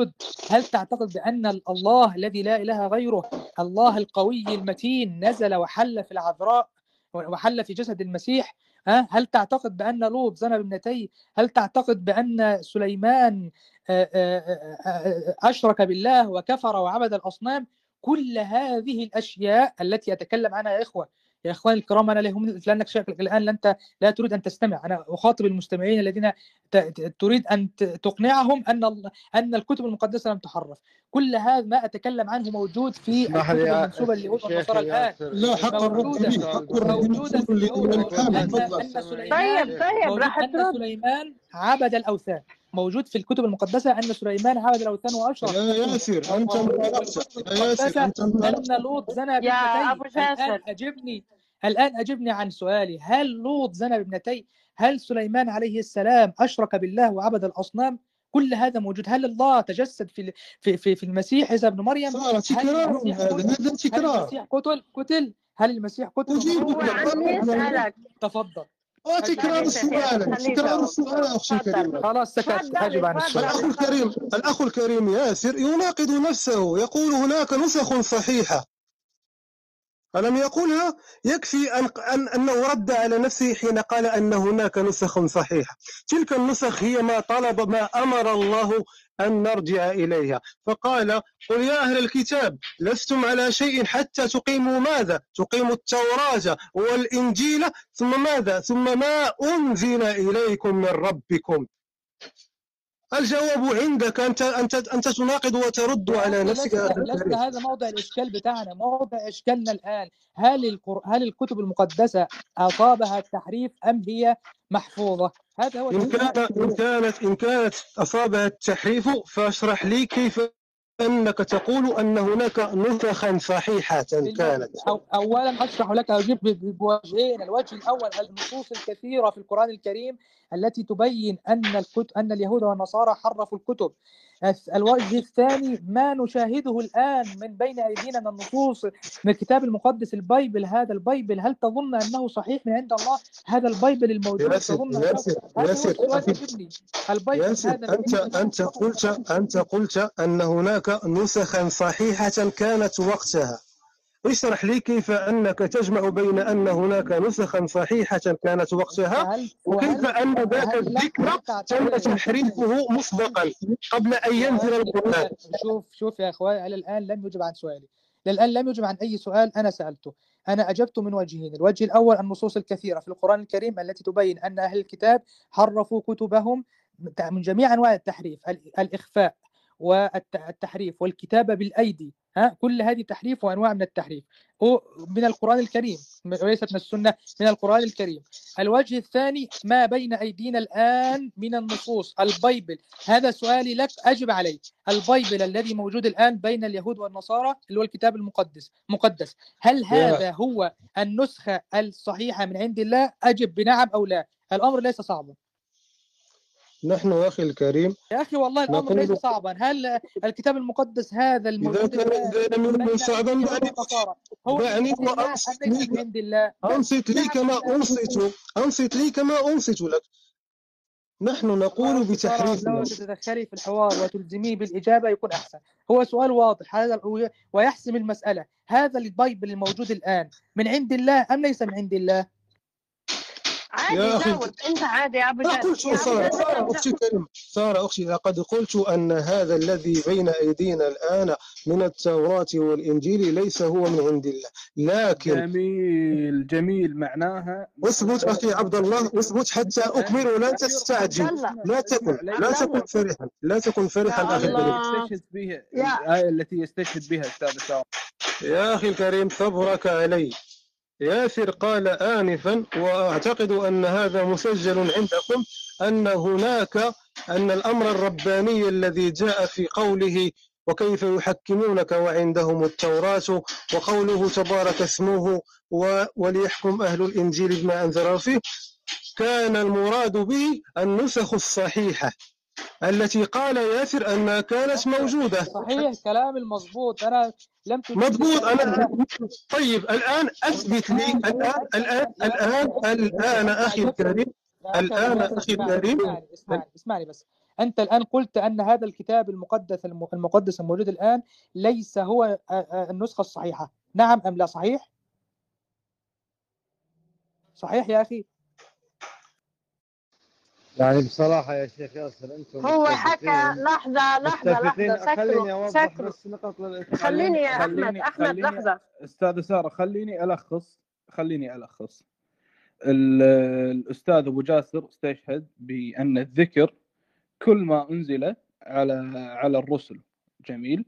التجسد هل تعتقد بأن الله الذي لا إله غيره الله القوي المتين نزل وحل في العذراء وحل في جسد المسيح؟ هل تعتقد بأن لوط زنى بابنتيه؟ هل تعتقد بأن سليمان آه، آه، آه، أشرك بالله وكفر وعبد الأصنام؟ كل هذه الأشياء التي أتكلم عنها يا إخوة يا اخواني الكرام أنا لهم لأنك شكلك الآن انت لا تريد أن تستمع. أنا أخاطب المستمعين الذين تريد أن تقنعهم أن أن الكتب المقدسة لم تحرف. كل هذا ما أتكلم عنه موجود في الكتب المنسوبة لليهود والنصارى الآن. لا حق موجوده موجودة أن سليمان طيب طيب راح أن سليمان عبد الأوثان. موجود في الكتب المقدسة أن سليمان عبد الأوثان وأشرف. يا ياسر أنت يا ياسر أنت أن لوط زنى يا أبو جاسر. أجبني الآن أجبني عن سؤالي. هل لوط زنى بابنتي هل سليمان عليه السلام أشرك بالله وعبد الأصنام؟ كل هذا موجود؟ هل الله تجسد في في في, في المسيح عيسى ابن مريم؟ صار تكرار هذا تكرار هل المسيح قتل؟ قتل. هل المسيح قتل؟ أجيب تفضل. وتكرار السؤال. تكرار السؤال أخي الكريم. خلاص سكت. اجب عن السؤال الأخ الكريم الأخ الكريم ياسر يناقض نفسه يقول هناك نسخ صحيحة. ألم يقولها؟ يكفي أن, أن أنه رد على نفسه حين قال أن هناك نسخ صحيحة. تلك النسخ هي ما طلب ما أمر الله أن نرجع إليها. فقال قل يا أهل الكتاب لستم على شيء حتى تقيموا ماذا؟ تقيموا التوراة والإنجيل. ثم ماذا؟ ثم ما أنزل إليكم من ربكم. الجواب عندك. أنت أنت أنت تناقض وترد على نفسك لست هذا موضع الإشكال بتاعنا. موضع إشكالنا الآن هل القر... هل الكتب المقدسة اصابها التحريف أم هي محفوظة؟ هذا هو إن كانت إن كانت إن كانت أصابها التحريف فاشرح لي كيف أنك تقول أن هناك نسخا صحيحة كانت. اولا أشرح لك أجيب بوجهين. الوجه الأول النصوص الكثيرة في القرآن الكريم التي تبين أن الكتب أن اليهود والنصارى حرفوا الكتب. الوجه الثاني ما نشاهده الآن من بين أيدينا من النصوص من الكتاب المقدس ال Bible هذا ال Bible. هل تظن أنه صحيح من عند الله؟ هذا ال Bible الموجود ياسر تظن ياسر ياسر ال Bible ياسر هذا أنت أنت قلت أنت قلت أن هناك نسخا صحيحة كانت وقتها. اشرح لي كيف أنك تجمع بين أن هناك نسخا صحيحة كانت وقتها وكيف أن ذاك الذكر تم تحريفه مسبقا قبل أن ينزل القرآن؟ شوف شوف يا أخواني على الآن لم يجب عن سؤالي. للآن لم يجب عن أي سؤال أنا سألته. أنا أجبت من وجهين. الوجه الأول النصوص الكثيرة في القرآن الكريم التي تبين أن أهل الكتاب حرفوا كتبهم من جميع أنواع التحريف. الإخفاء. والتحريف والكتابة بالأيدي ها؟ كل هذه تحريف وأنواع من التحريف. من القرآن الكريم وليست من السنة من القرآن الكريم. الوجه الثاني ما بين أيدينا الآن من النصوص ال Bible هذا سؤالي لك أجب عليه ال Bible الذي موجود الآن بين اليهود والنصارى اللي هو الكتاب المقدس مقدس. هل هذا هو النسخة الصحيحة من عند الله؟ أجب بنعم أو لا؟ الأمر ليس صعبا. نحن أخي الكريم يا أخي والله الأمر ليس صعبا. هل الكتاب المقدس هذا الموجود إذا كان إذا لم يكن صعبا دعني وأنصت لي أنصت لي كما أنصت أنصت لي كما أنصت لك. نحن نقول بتحريف لو تتدخلي في الحوار وتلزميه بالإجابة يكون أحسن. هو سؤال واضح. هذا ويحسم المسألة. هذا البايبل الموجود الآن من عند الله أم ليس من عند الله؟ عادي يا أخي انت عادي يا أبو جاد قلت سارة سارة أختي كريم سارة أختي لقد قلت أن هذا الذي بين أيدينا الآن من التوراة والإنجيل ليس هو من عند الله. لكن جميل جميل. معناها اثبت أخي عبد الله اثبت حتى أكمل ولا تستعجل. لا تكن لا تكن فرحا لا تكن فرحا أخي الكريم. يستشهد بها الآية التي يستشهد بها أستاذ يا أخي الكريم صبرك علي. ياسر قال آنفا وأعتقد أن هذا مسجل عندكم أن هناك أن الأمر الرباني الذي جاء في قوله وكيف يحكمونك وعندهم التوراة وقوله تبارك اسمه وليحكم أهل الإنجيل بما أنزل فيه كان المراد به النسخ الصحيحة التي قال ياسر أنها كانت موجودة. صحيح كلام المضبوط أنا لم مضبوط أنا طيب الآن أثبت لي الآن الآن الآن الآن أخي الكريم الآن أخي الكريم. اسمعني اسمعني بس. أنت الآن قلت أن هذا الكتاب المقدس الم- المقدس الموجود الآن ليس هو النسخة الصحيحة. نعم أم لا صحيح؟ صحيح يا أخي. يعني بصراحة يا شيخ ياسر أنتم هو حكى لحظة لحظة لحظة خليني أوضح سكروا بس نقط خليني يا أحمد خليني- أحمد خليني- لحظة. أستاذ سارة خليني ألخص خليني ألخص. ال- الأستاذ أبو جاسر استشهد بأن الذكر كل ما أنزل على على الرسل. جميل.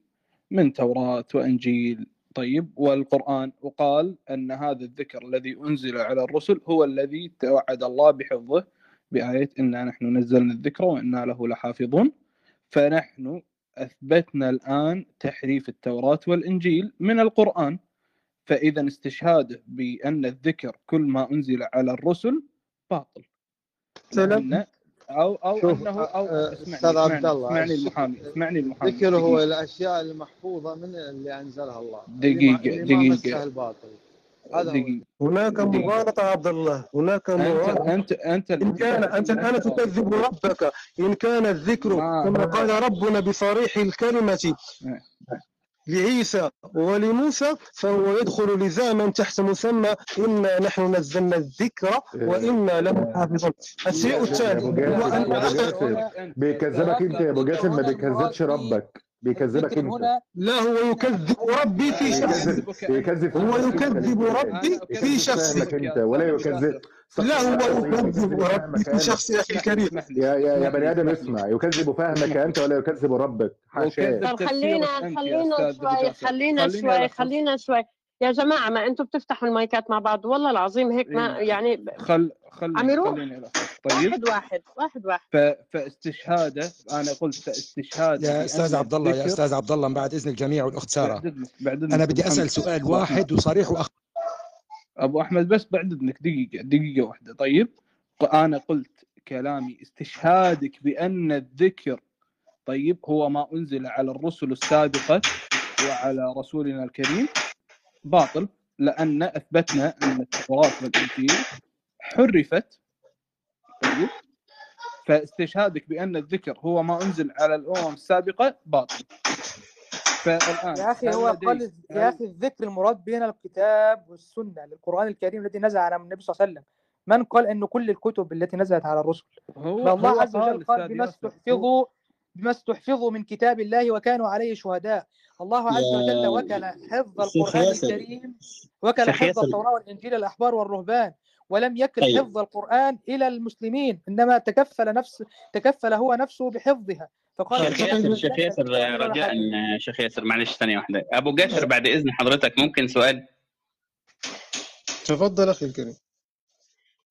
من توراة وإنجيل. طيب. والقرآن وقال أن هذا الذكر الذي أنزل على الرسل هو الذي توعد الله بحفظه بآية إنا نحن نزلنا الذكر وإنا له لحافظون. فنحن أثبتنا الآن تحريف التوراة والإنجيل من القرآن. فإذا استشهاده بأن الذكر كل ما أنزل على الرسل باطل. سلام. لأن- أو أو شوف، آه، اسمعني أستاذ عبد الله، اسمعني المحامي اسمعني المحامي. الذكر هو. الأشياء المحفوظة من اللي أنزلها الله. دقيقة، دقيقة. الباطل. هناك مغالطة عبد الله. هناك انت مغالطة. انت انت إن كان أنت الآن تكذب ربك. إن كان الذكر ما- كما قال ربنا بصريح الكلمة لعيسى ولموسى فهو يدخل لزاما تحت مسمى إنا نحن نزلنا الذكر وإنا له حافظون. الشيء الثاني يا أبو بيكذبك أنت يا أبو جاسم ما بيكذبش ربك. بيكذبك انت هنا لا هو يكذب ربي في شخصي بيكذب بيكذب هو يكذب. ربي في شخصي فهمك انت ولا يكذب. لا هو يكذب ربي في شخصي يا أخي الكريم. يا يا يا بني آدم اسمع. يكذب فهمك أنت ولا يكذب ربك. حاشاة. طب خلينا خلينا شوي خلينا شوي خلينا شوي. يا جماعة ما أنتم بتفتحوا المايكات مع بعض. والله العظيم هيك ما إيه. يعني خل خل عم يروح؟ طيب. واحد واحد واحد واحد. ف... فاستشهاده أنا قلت فاستشهاده يا أستاذ عبد الله يا أستاذ عبد الله بعد إذن الجميع والاخت ساره بعد إذنك- بعد إذنك أنا بدي أسأل. سؤال واحد وصريح واخ أبو أحمد بس بعد إذنك دقيقة دقيقة واحدة. طيب أنا قلت كلامي استشهادك بأن الذكر طيب هو ما أنزل على الرسل السابقة وعلى رسولنا الكريم. باطل لأن أثبتنا أن التوراة والإنجيل حرفت طيب فاستشهادك بأن الذكر هو ما أنزل على الأمم السابقة باطل فالآن يا أخي هو قال يا أخي الذكر المراد بين الكتاب والسنة للقرآن الكريم الذي نزل على النبي صلى الله عليه وسلم من قال انه كل الكتب التي نزلت على الرسل هو الله هو عز وجل قال بما. استحفظوا بما استحفظوا من كتاب الله وكانوا عليه شهداء الله عز وجل وكل حفظ ياسر. الكريم وكل حفظ ياسر. التوراة والإنجيل الأحبار والرهبان ولم يكل طيب. حفظ القرآن إلى المسلمين إنما تكفل نفس تكفل هو نفسه بحفظها. فقال شيخ ياسر شيخ ياسر رجاء شيخ ياسر معلش ثانية واحدة. أبو جاسر بعد إذن حضرتك ممكن سؤال؟ تفضل أخي الكريم.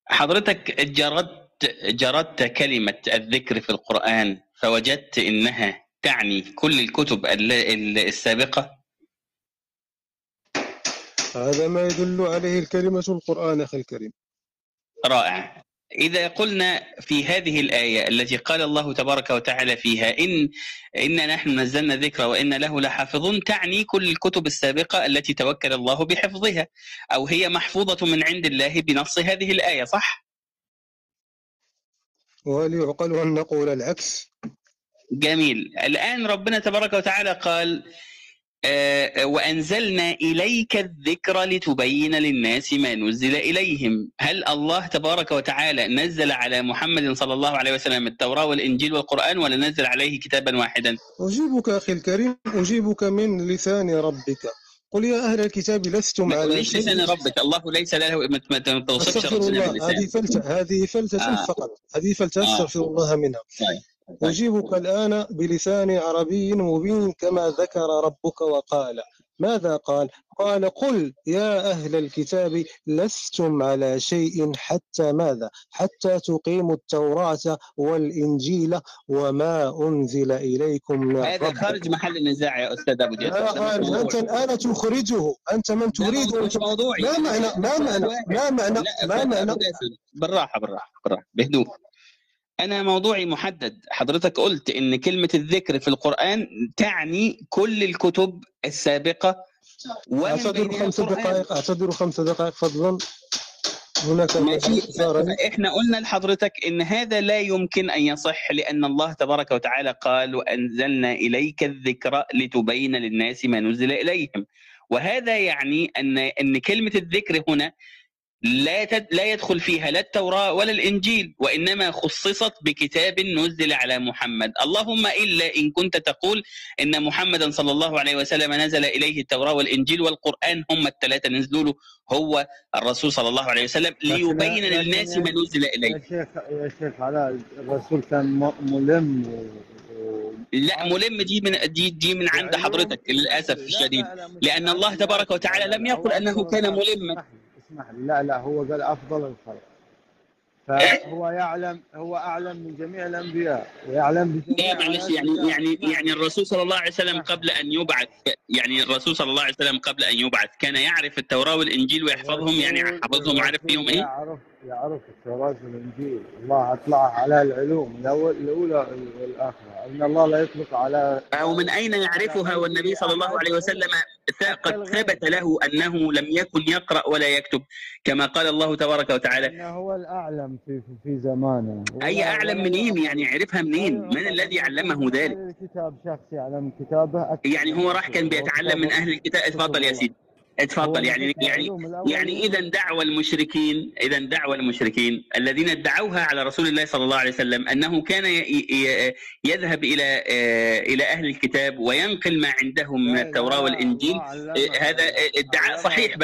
حضرتك جردت جردت كلمة الذكر في القرآن فوجدت إنها تعني كل الكتب ال- ال- السابقة؟ هذا ما يدل عليه الكلمة القرآن أخي الكريم. رائع. إذا قلنا في هذه الآية التي قال الله تبارك وتعالى فيها إن إن نحن نزلنا الذكر وإن له لحافظون تعني كل الكتب السابقة التي توكل الله بحفظها أو هي محفوظة من عند الله بنص هذه الآية صح؟ وهل يعقل أن نقول العكس. جميل. الآن ربنا تبارك وتعالى قال وأنزلنا إليك الذكر لتبين للناس ما نزل إليهم. هل الله تبارك وتعالى نزل على محمد صلى الله عليه وسلم التوراة والإنجيل والقرآن ولا نزل عليه كتابا واحدا؟ أجيبك أخي الكريم أجيبك من لسان ربك. قل يا أهل الكتاب لستم على تقوليش لسان ربك. الله ليس له ما توصفش ربنا الله. هذه فلتة هذه فلتة آه. فقط. هذه فلتة آه. أستغفر الله منها. طيب. أجيبك الآن بلسان عربي مبين كما ذكر ربك وقال. ماذا قال؟ قال قل يا أهل الكتاب لستم على شيء حتى ماذا؟ حتى تقيموا التوراة والإنجيل وما أنزل إليكم من هذا خارج محل النزاع يا أستاذ أبو خارج. موضوع. أنت الآن تخرجه. أنت من تريد مش موضوعي. ما معنى ما معنى ما معنى ما معنى بالراحة بالراحة بالراحة. بهدوء. أنا موضوعي محدد. حضرتك قلت إن كلمة الذكر في القرآن تعني كل الكتب أعتذر بينها خمس دقائق أعتذر خمس دقائق فضلا. هناك إحنا قلنا لحضرتك إن هذا لا يمكن أن يصح لأن الله تبارك وتعالى قال وأنزلنا إليك الذكر لتبين للناس ما نزل إليهم وهذا يعني ان إن كلمة الذكر هنا لا تد لا يدخل فيها لا التوراة ولا الإنجيل وإنما خصصت بكتاب نزل على محمد. اللهم إلا إن كنت تقول إن محمدا صلى الله عليه وسلم نزل إليه التوراة والإنجيل والقرآن هم الثلاثة نزلوا له هو الرسول صلى الله عليه وسلم ليبين للناس ما نزل إليه. يا شيخ يا شيخ علاء الرسول كان ملم و... لا ملم دي من دي دي من عند حضرتك للأسف لا، الشديد لا، لا، مش لأن من الله. تبارك وتعالى لم يقل أفضل كان. ملما. اسمح لي لا لا هو قال أفضل الخلق فهو يعلم هو أعلم من جميع الأنبياء ويعلم بجميع لا معلش يعني. يعني يعني. الرسول صلى الله عليه وسلم قبل أن يبعث يعني الرسول صلى الله عليه وسلم قبل أن يبعث كان يعرف التوراة والإنجيل ويحفظهم يعني حفظهم الرسول فيهم إيه يعرف يعرف التوراة والإنجيل. الله أطلع على العلوم الأول الأولى والآخرة. إن الله لا يطلق على أو من أين يعرفها؟ والنبي صلى الله عليه وسلم قد ثبت له أنه لم يكن يقرأ ولا يكتب كما قال الله تبارك وتعالى. هو الأعلم في في, زمانه. أي أعلم منين. يعني عرفها منين؟ ولا من. الذي علمه ذلك؟ الكتاب شخص يعلم كتابه يعني هو راح كان. بيتعلم من أهل الكتاب. اتفضل يا سيدي. اتفضل. يعني يعني العلوم الأول يعني اذا دعوى المشركين اذا دعوى المشركين الذين ادعوها على رسول الله صلى الله عليه وسلم أنه كان يذهب إلى آه، إلى أهل الكتاب وينقل ما عندهم من التوراه لا، والإنجيل. آه، هذا ادعاء. صحيح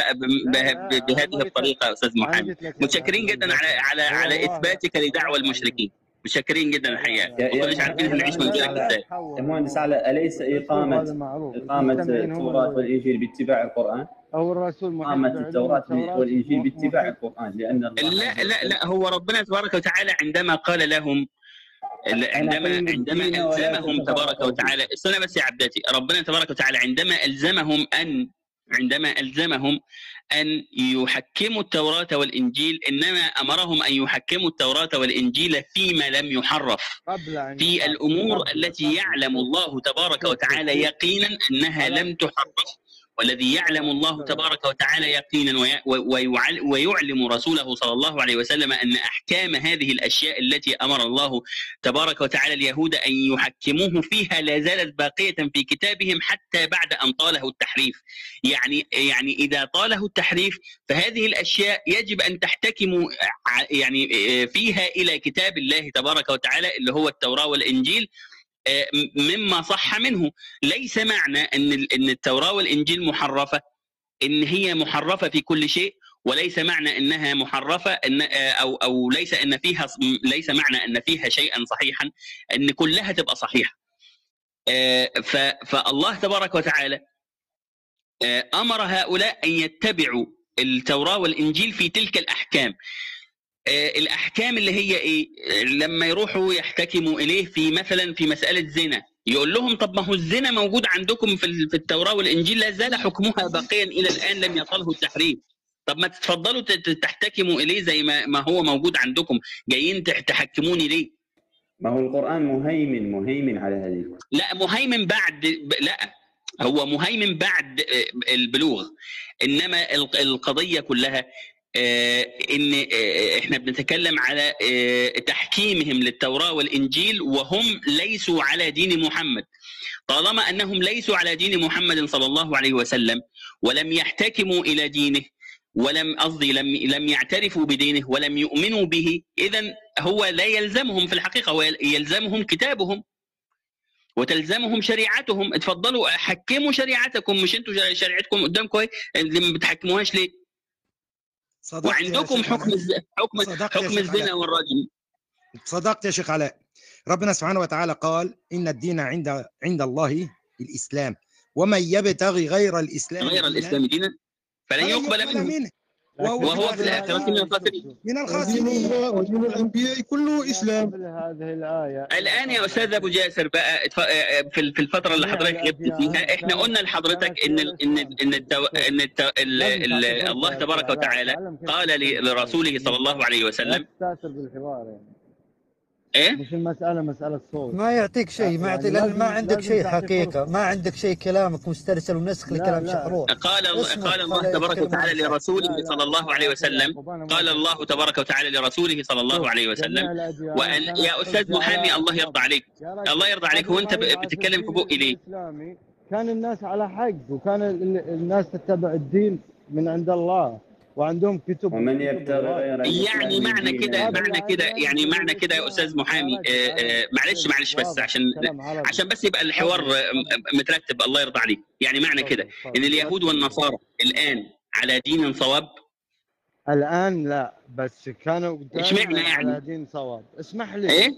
بهذه الطريقة أستاذ محمد. متشكرين جدا على على على إثباتك لدعوى المشركين. متشكرين جدا الحقيقة. كناش عارفين هنعيش من غيرك إزاي يا مهندس على أليس إقامة هذا معروف. إقامة المستمعين هم التوراة اللي- والإنجيل باتباع القرآن؟ أو الرسول محب إقامة بعلوم التوراة والإنجيل م- باتباع لأن الله لا لا لا هو ربنا تبارك وتعالى عندما قال لهم عندما عندما ألزمهم تبارك. وتعالى. استنى بس يا عبداتي. ربنا تبارك وتعالى عندما ألزمهم أن عندما ألزمهم أن يحكموا التوراة والإنجيل إنما أمرهم أن يحكموا التوراة والإنجيل فيما لم يحرف أن في قبل- التي. يعلم الله تبارك وتعالى يقينا أنها لم تحرف والذي يعلم الله تبارك وتعالى يقينا وي- ويعل- ويعلم رسوله صلى الله عليه وسلم أن أحكام هذه الأشياء التي أمر الله تبارك وتعالى اليهود أن يحكموه فيها لا زالت باقية في كتابهم حتى بعد أن طاله التحريف. يعني يعني إذا طاله التحريف فهذه الأشياء يجب أن تحتكم ع- يعني فيها إلى كتاب الله تبارك وتعالى اللي هو التوراة والإنجيل آه، مما صح منه. ليس معنى إن إن التوراة والإنجيل محرفة إن هي محرفة في كل شيء وليس معنى إنها محرفة ان آه، أو أو ليس إن فيها ليس معنى إن فيها شيئا صحيحا إن كلها تبقى صحيحة. آه، فالله تبارك وتعالى آه، أمر هؤلاء أن يتبعوا التوراة والإنجيل في تلك الأحكام. آه، الأحكام اللي هي إيه؟ آه، لما يروحوا يحتكموا إليه في مثلا في مسألة زنا يقول لهم طب ما هو الزنا موجود عندكم في ال- في التوراة والإنجيل لا زال حكمها باقيا إلى الآن لم يطله التحريم. طب ما تتفضلوا تحتكموا إليه زي ما ما هو موجود عندكم. جايين تح- تحكموني ليه؟ ما هو القرآن مهيمن مهيمن على هذه. لا مهيمن بعد لا هو مهيمن بعد آه، البلوغ. إنما الق- القضية كلها آه، إن آه، إحنا بنتكلم على آه، تحكيمهم للتوراة والإنجيل وهم ليسوا على دين محمد. طالما أنهم ليسوا على دين محمد صلى الله عليه وسلم ولم يحتكموا إلى دينه ولم قصدي لم لم يعترفوا بدينه ولم يؤمنوا به اذا هو لا يلزمهم في الحقيقة هو يلزمهم كتابهم وتلزمهم شريعتهم. اتفضلوا حكموا شريعتكم مش أنتوا شريعتكم قدامكم اهي اللي ما بتحكموهاش ليه؟ صدقت وعندكم حكم. حكم حكم الزنا. والرجم. صدقت يا شيخ علاء. ربنا سبحانه وتعالى قال إن الدين عند عند الله الإسلام. ومن يبتغي غير الإسلام غير دينا الإسلام دينا فلن يقبل منه. وهو, وهو في الآخرة الاخره من الخاسرين من ودين الخاسرين ودين الأنبياء كله إسلام هذه الآية الان يا أستاذ ابو جاسر بقى في في الفترة اللي حضرتك غبت فيها إحنا قلنا لحضرتك ال- ال-. ان التو... ال... ال... الله تبارك وتعالى قال ل- لرسوله صلى الله عليه لا وسلم بالحوار يعني إيه؟ مش المسألة مسألة صوت. ما يعطيك شيء ما يعني يعطي لأن ما عندك شيء حقيقة. ما عندك شيء كلامك مسترسل ونسخ لا، لكلام لا. شحرور. قال قال الله تبارك وتعالى لرسوله صلى الله عليه وسلم. قال الله. تبارك وتعالى لرسوله صلى الله عليه وسلم. وان يا أستاذ محامي الله يرضى. عليك. الله يرضى عليك. قبل هو أنت ما يبعث بتتكلم في بقي ليه؟ كان الناس على حق وكان ال- الناس تتبع الدين من عند الله. وعندهم كتب ومن يبتغي. غير يعني معنى كده معنى كده يعني معنى كده يا. أستاذ محامي آه، آه، معلش معلش بس عشان. عشان بس يبقى الحوار آه،. مترتب الله يرضى عليك يعني معنى كده. إن اليهود والنصارى الآن على دين صواب الآن لا بس كانوا اشمعنى يعني؟ على دين صواب اسمح لي إيه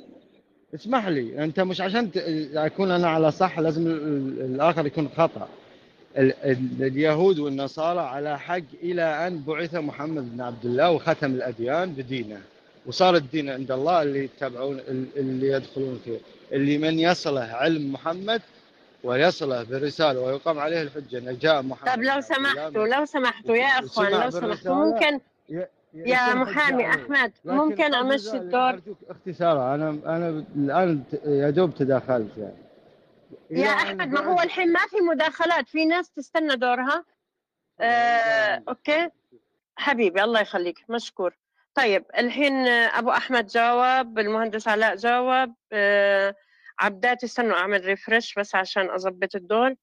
اسمح لي أنت مش عشان أكون أنا على صح لازم ال- ال- الآخر يكون خطأ اليهود والنصارى على حق إلى أن بعث محمد بن عبد الله وختم الأديان بدينه. وصار الدين عند الله اللي يتبعون ال- اللي يدخلون فيه. اللي من يصله علم محمد ويصله بالرساله ويقام عليه الحجة ان جاء محمد. طب لو سمحتوا لو سمحتوا يا أخوان وسمع لو سمحتوا بالرسالة ممكن يا محامي لكن ممكن ذلك الدور؟ أرجوك اختصارا أنا أنا الآن ت- يا دوب تداخلت يعني. إلى يا أحمد ما هو الحين ما في مداخلات في ناس تستنى دورها. آه، أوكي. حبيبي الله يخليك. مشكور. طيب الحين أبو أحمد جاوب المهندس علاء جاوب. آه، عبدات استنوا أعمل refresh بس عشان اضبط الدور.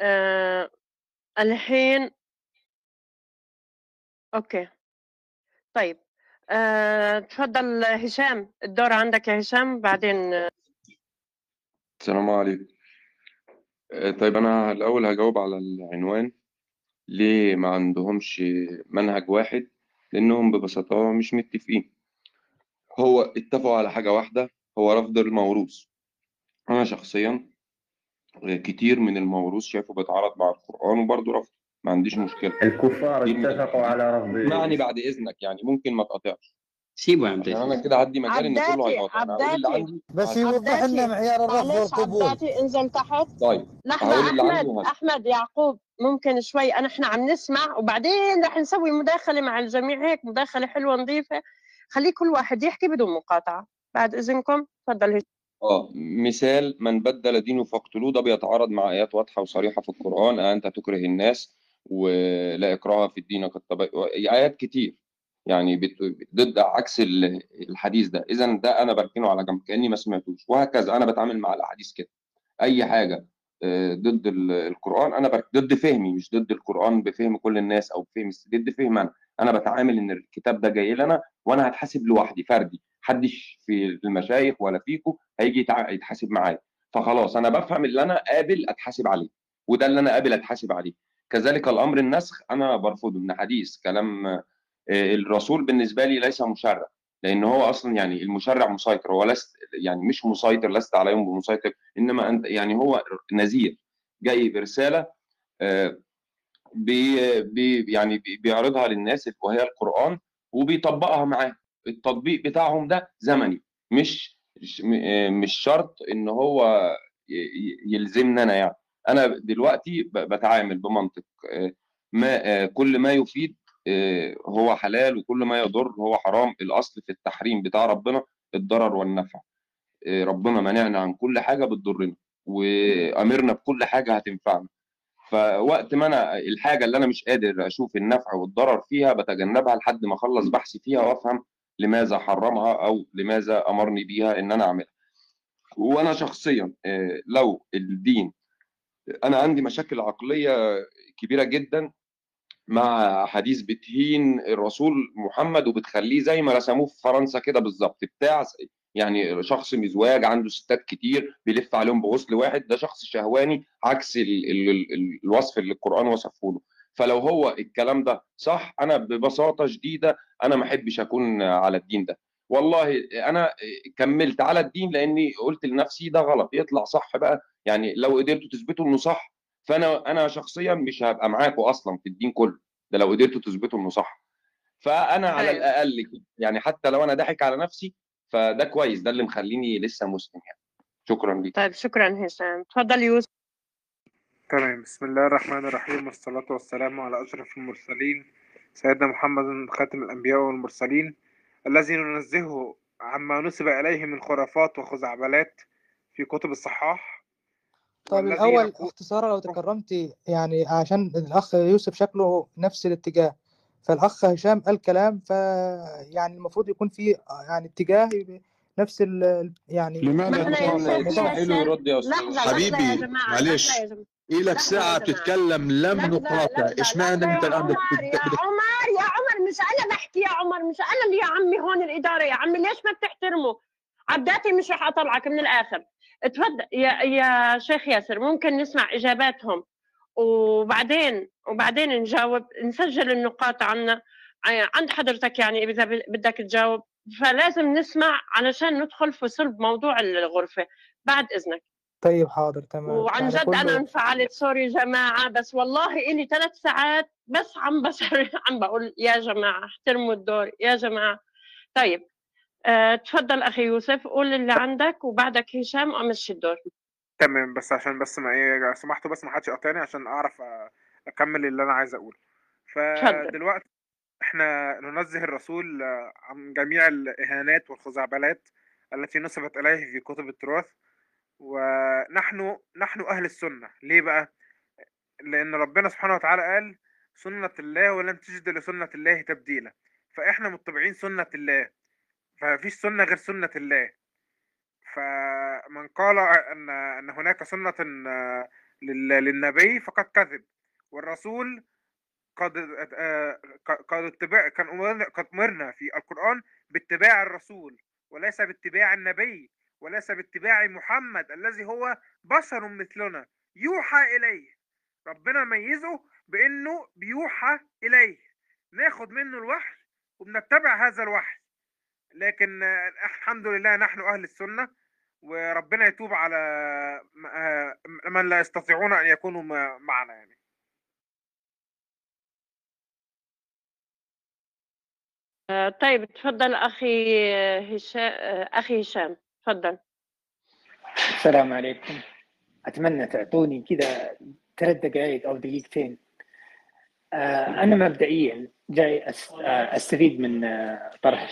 آه، الحين okay. طيب آه، تفضل هشام. الدور عندك يا هشام بعدين آه، السلام عليكم. آه، طيب أنا الأول هجاوب على العنوان. ليه ما عندهمش منهج واحد؟ لأنهم ببساطة مش متفقين. هو اتفقوا على حاجة واحدة هو رفض الموروث. أنا شخصيا آه، كتير من الموروث شايفه بيتعارض مع القرآن وبرضه رفض. ما عنديش مشكلة. الكفار من اتفقوا على رفض اسمعني بعد إذنك يعني ممكن ما تقاطعش. سيبه يا عم أنا كده هدي مجال إن كله هيقاطع أنا هقول اللي عندي بس. يوضح لنا معيار الرفض معلش والقبول عبداتي انزل تحت طيب عندي أحمد وهسيب. أحمد يعقوب ممكن شوي أنا إحنا عم نسمع وبعدين رح نسوي مداخلة مع الجميع هيك مداخلة حلوة نظيفة. خلي كل واحد يحكي بدون مقاطعة. بعد إذنكم تفضل. آه مثال من بدل دينه فاقتلوه ده بيتعارض مع آيات واضحة وصريحة في القرآن أنت تكره الناس ولا إكراه في الدين قد تبين. آيات كتير. يعني ضد عكس ال- الحديث ده. اذا ده أنا بركنه على جنب كأني ما سمعتوش. وهكذا أنا بتعامل مع الأحاديث كده. أي حاجة آه، ضد ال- القرآن أنا برك ضد فهمي مش ضد القرآن بفهم كل الناس أو بفهم ضد فهم أنا. أنا بتعامل إن الكتاب ده جاي لنا وأنا هتحاسب لوحدي فردي. محدش في المشايخ ولا فيكم هيجي يتحاسب معايا. فخلاص أنا بفهم اللي أنا قابل أتحاسب عليه. وده اللي أنا قابل أتحاسب عليه. كذلك الأمر النسخ أنا برفضه من حديث كلام الرسول بالنسبة لي ليس مشرع لأن هو أصلا يعني المشرع مسيطر هو لست يعني مش مسيطر لست عليهم بمسيطر إنما أنت يعني هو نذير جاي برسالة آه، بي بي يعني بي- بيعرضها للناس وهي القرآن وبيطبقها معاه. التطبيق بتاعهم ده زمني مش مش- شرط إن هو يلزمنا أنا يعني. أنا دلوقتي بتعامل بمنطق آه، ما آه، كل ما يفيد آه، هو حلال وكل ما يضر هو حرام. الأصل في التحريم بتاع ربنا الضرر والنفع. آه، ربنا منعنا عن كل حاجة بتضرنا وأمرنا بكل حاجة هتنفعنا. فوقت ما أنا الحاجة اللي أنا مش قادر أشوف النفع والضرر فيها بتجنبها لحد ما أخلص بحثي فيها وأفهم لماذا حرمها أو لماذا أمرني بيها إن أنا أعملها. وأنا شخصيا آه، لو الدين أنا عندي مشاكل عقلية كبيرة جدا مع حديث بتهين الرسول محمد وبتخليه زي ما رسموه في فرنسا كده بالظبط بتاع يعني شخص مزواج عنده ستات كتير بيلف عليهم بغسل واحد ده شخص شهواني عكس ال ال ال الوصف اللي القرآن وصفه له. فلو هو الكلام ده صح أنا ببساطة شديدة أنا ما أحبش أكون على الدين ده. والله أنا كملت على الدين لأني قلت لنفسي ده غلط يطلع صح بقى. يعني لو قدرتوا تثبتوا إنه صح فأنا أنا شخصيا مش هبقى معاكم أصلا في الدين كله ده لو قدرتوا تثبتوا إنه صح. فأنا على أيوة. الأقل يعني حتى لو أنا ضاحك على نفسي فده كويس ده اللي مخليني لسه مسلم يعني. شكرا ليك. طيب شكرا هشام. تفضل يوسف. تمام. بسم الله الرحمن الرحيم والصلاة والسلام على أشرف المرسلين سيدنا محمد خاتم الأنبياء والمرسلين الذي ننزهه عما نسب إليه من خرافات وخزعبلات في كتب الصحاح طيب الأول يقول اختصارا لو تكرمتي يعني عشان الأخ يوسف شكله نفس الاتجاه فالأخ هشام قال كلام ف يعني المفروض يكون في يعني اتجاه نفس ال يعني لماذا ياسر يرد يا يا حبيبي معلش. إلك ساعة بتتكلم لم نقاطع. اشمعنى لحظة انت يا عمر يا عمر يا عمر مش أنا بحكي يا عمر مش أنا اللي يا عمي هون الإدارة يا عمي ليش ما بتحترموا عبداتي مش رح أطلعك من الآخر. اتفضل. يا يا شيخ ياسر ممكن نسمع إجاباتهم. وبعدين وبعدين نجاوب نسجل النقاط عنا. عند حضرتك يعني إذا بدك تجاوب. فلازم نسمع علشان ندخل في صلب موضوع الغرفة بعد إذنك. طيب حاضر تمام. وعن يعني جد أنا انفعلت. سوري جماعة بس والله إلي ثلاث ساعات بس عم بصر عم بقول يا جماعة احترموا الدور. يا جماعة. طيب آه، تفضل أخي يوسف قول اللي عندك وبعدك هشام وامشي الدور. تمام بس عشان بس ما إيه سمحتوا بس ما حدش يقاطعني عشان أعرف أكمل اللي أنا عايز أقوله. فدلوقتي إحنا ننزه الرسول عن جميع الإهانات والخزعبلات التي نسبت إليه في كتب التراث ونحن نحن أهل السنة. ليه بقى؟ لأن ربنا سبحانه وتعالى قال سنة الله ولن تجد لسنة الله تبديلا. فإحنا متبعين سنة الله. فمفيش سنة غير سنة الله. فمن قال ان أن هناك لل- للنبي فقد كذب. والرسول قد آه، قد اتباع كان قد أمرنا في القرآن باتباع الرسول وليس باتباع النبي وليس باتباع محمد الذي هو بشر مثلنا. يوحى إليه. ربنا ميزه بأنه بيوحى إليه. ناخد منه الوحي وبنتبع هذا الوحي. لكن آه، الحمد لله نحن أهل السنة وربنا يتوب على م- آه، من لا يستطيعون أن يكونوا معنا يعني. آه، طيب تفضل أخي هشام أخي هشام تفضل. السلام عليكم. أتمنى تعطوني كذا ثلاث دقائق أو دقيقتين. آه، أنا مبدئيا جاي آه، أستفيد من آه، طرح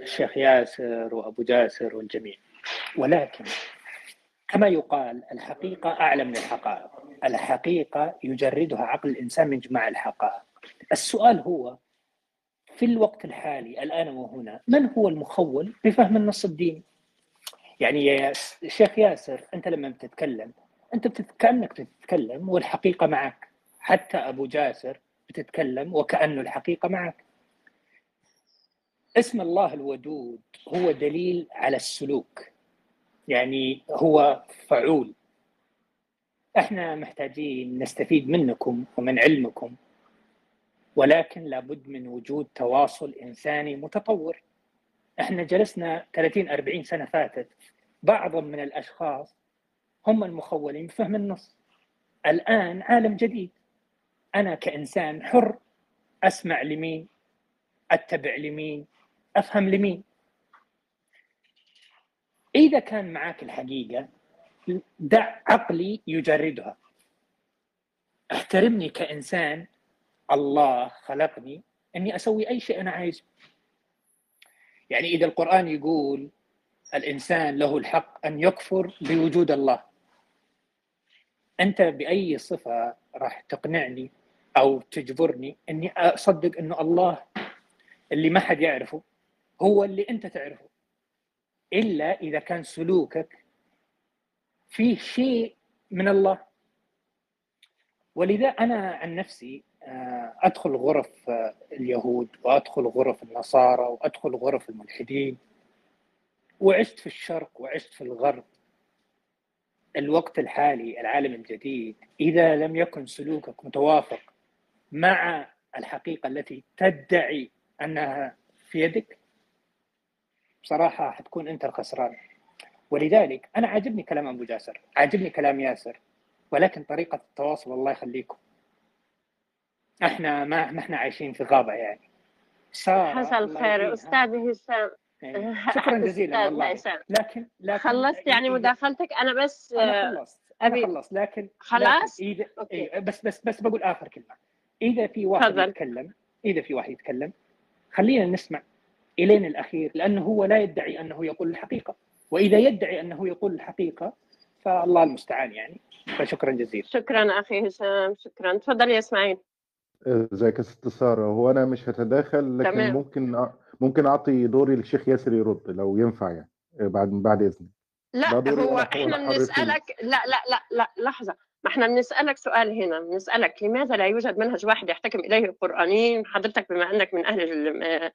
الشيخ ياسر وأبو جاسر والجميع. ولكن كما يقال الحقيقة أعلى من الحقائق. الحقيقة يجردها عقل الإنسان من جماع الحقائق. السؤال هو في الوقت الحالي الآن وهنا من هو المخول بفهم النص الديني؟ يعني يا شيخ ياسر أنت لما بتتكلم أنت. كأنك بتتكلم والحقيقة معك. حتى أبو جاسر بتتكلم وكانه الحقيقة معك. اسم الله الودود هو دليل على السلوك يعني هو فعول. إحنا محتاجين نستفيد منكم ومن علمكم ولكن لابد من وجود تواصل إنساني متطور. إحنا جلسنا 30 40 سنة فاتت بعض من الأشخاص هم المخولين بفهم النص. الآن عالم جديد. أنا كإنسان حر أسمع لمين؟ أتبع لمين؟ أفهم لمين؟ إذا كان معك الحقيقة دع عقلي يجردها. احترمني كإنسان الله خلقني إني أسوي أي شيء أنا عايزه. يعني إذا القرآن يقول الإنسان له الحق أن يكفر بوجود الله أنت بأي صفة راح تقنعني؟ أو تجبرني إني أصدق إنه الله اللي ما حد يعرفه هو اللي أنت تعرفه. إلا إذا كان سلوكك فيه شيء من الله. ولذا أنا عن نفسي آه، أدخل غرف آه، اليهود وأدخل غرف النصارى وأدخل غرف الملحدين وعشت في الشرق وعشت في الغرب. الوقت الحالي العالم الجديد إذا لم يكن سلوكك متوافق مع الحقيقة التي تدعي أنها في يدك بصراحة حتكون أنت الخسران ولذلك أنا عاجبني كلام أبو جاسر عاجبني كلام ياسر ولكن طريقة التواصل الله يخليكم إحنا ما ما إحنا عايشين في غابة يعني سارة حصل خير. أستاذ هشام إيه. شكرا جزيلا والله. لكن لكن خلصت يعني مداخلتك أنا بس آه، خلصت أبي خلصت لكن خلاص؟ لكن أوكي. إيه بس بس بس بقول آخر كلمة إذا في واحد تفضل. يتكلم إذا في واحد يتكلم خلينا نسمع الين الأخير لأنه هو لا يدعي أنه يقول الحقيقة. وإذا يدعي أنه يقول الحقيقة فالله المستعان يعني. فشكرا جزيلا. شكرا أخي هشام شكرا. تفضل يا إسماعيل. إزيك يا ست سارة؟ هو أنا مش هتداخل لكن تمام. ممكن ممكن أعطي دوري للشيخ ياسر يرد لو ينفع يعني بعد بعد إذنك. لا هو إحنا. بنسألك لا لا لا لا لحظة. ما إحنا بنسألك سؤال هنا بنسألك لماذا لا يوجد منهج واحد يحتكم إليه القرآنيين؟ حضرتك بما أنك من أهل آه،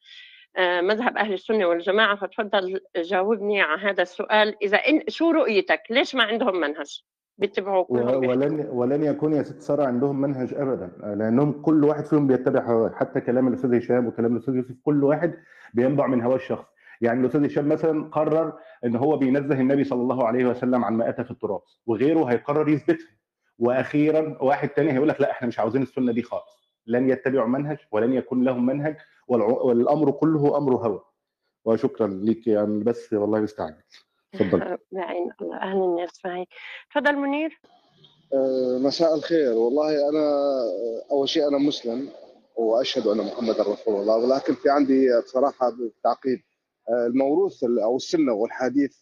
آه، مذهب أهل السنة والجماعة فتفضل جاوبني على هذا السؤال. إذا إن شو رؤيتك؟ ليش ما عندهم منهج؟ بيتبعوا كلهم. ولن ولن يكون يا ست ساره عندهم منهج ابدا لأنهم كل واحد فيهم بيتبع هواه حتى كلام الأستاذ هشام وكلام الأستاذ يوسف كل واحد بينبع من هواه الشخصي يعني الأستاذ هشام مثلا قرر إن هو بينزه النبي صلى الله عليه وسلم عن ما اتى في التراث وغيره هيقرر يثبتها. وأخيرا واحد تاني هيقول لك لا إحنا مش عاوزين السنة دي خالص. لن يتبعوا منهج ولن يكون لهم منهج والأمر كله أمر هوى. وشكرا ليك يعني بس والله مستعجل اتفضل. بعين الله أهل الناس معي تفضل منير. آه، مساء الخير. والله أنا آه، أول شيء أنا مسلم وأشهد أن محمد رسول الله ولكن في عندي بصراحة تعقيب. آه، الموروث ال- أو السنة والحديث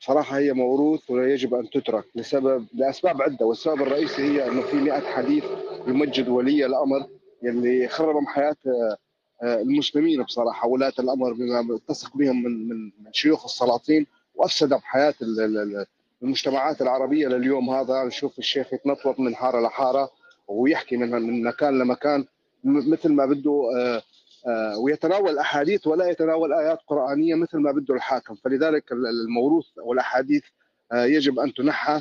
بصراحة هي موروث ويجب أن تترك لسبب لأسباب عدة والسبب الرئيسي هي أنه في 100 حديث يمجد ولي الأمر يلي خربوا حياة آه، آه، المسلمين بصراحة ولاة الأمر بما تثق بهم من من من شيوخ السلاطين وأفسد بحياه ال- ال- ال- المجتمعات العربية لليوم هذا. نشوف الشيخ يتنطط من حارة لحارة ويحكي من من مكان لمكان مثل ما بده آه، آه، ويتناول أحاديث ولا يتناول آيات قرآنية مثل ما بده الحاكم. فلذلك ال- الموروث والأحاديث آه، يجب أن تنحى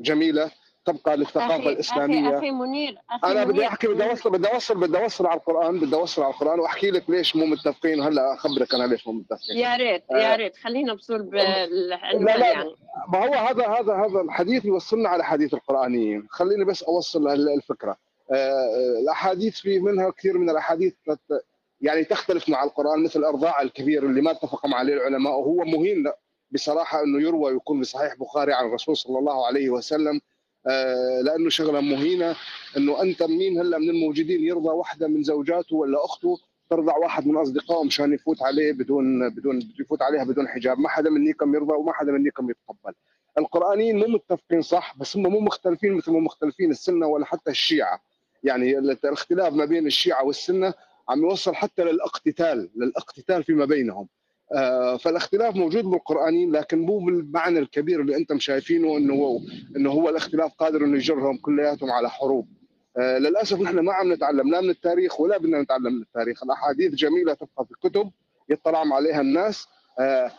جميلة تبقى للثقافة أخي الإسلامية. أخي منير أخي أنا بدي أحكي بدي اوصل بدي اوصل بدي أوصل على القرآن بدي أوصل على القرآن وأحكي لك ليش مو متفقين. وهلأ أخبرك أنا ليش مو متفقين. يا ريت يا ريت. خلينا بصول لا بالعنوان لا يعني. ما هو هذا هذا هذا الحديث يوصلنا على حديث القرانيين خليني بس أوصل ال- الفكرة. آه، الأحاديث في منها كثير من الأحاديث يعني تختلف مع القرآن مثل أرضاع الكبير اللي ما اتفق عليه العلماء وهو مهين بصراحة إنه يروى ويكون بصحيح بخاري عن الرسول صلى الله عليه وسلم آه، لأنه شغلة مهينة إنه أنت مين هلا من الموجودين؟ يرضى واحدة من زوجاته ولا أخته؟ ترضع واحد من أصدقائه مشان يفوت عليه بدون بدون يفوت عليها بدون حجاب. ما حدا منيكم يرضى وما حدا منيكم يتقبل. القرآنيين مو متفقين صح بس هم مو مختلفين مثل ما مختلفين السنة ولا حتى الشيعة. يعني الاختلاف ما بين الشيعة والسنة عم يوصل حتى للاقتتال للاقتتال فيما بينهم. آه، فالاختلاف موجود بالقرآنيين لكن مو بالمعنى الكبير اللي أنتم شايفينه إنه هو إنه هو الاختلاف قادر إنه يجرهم كلياتهم على حروب. آه، للأسف نحن ما عم نتعلم لا من التاريخ ولا بدنا نتعلم من التاريخ. الأحاديث جميلة تبقى في الكتب يطلع عليها الناس آه،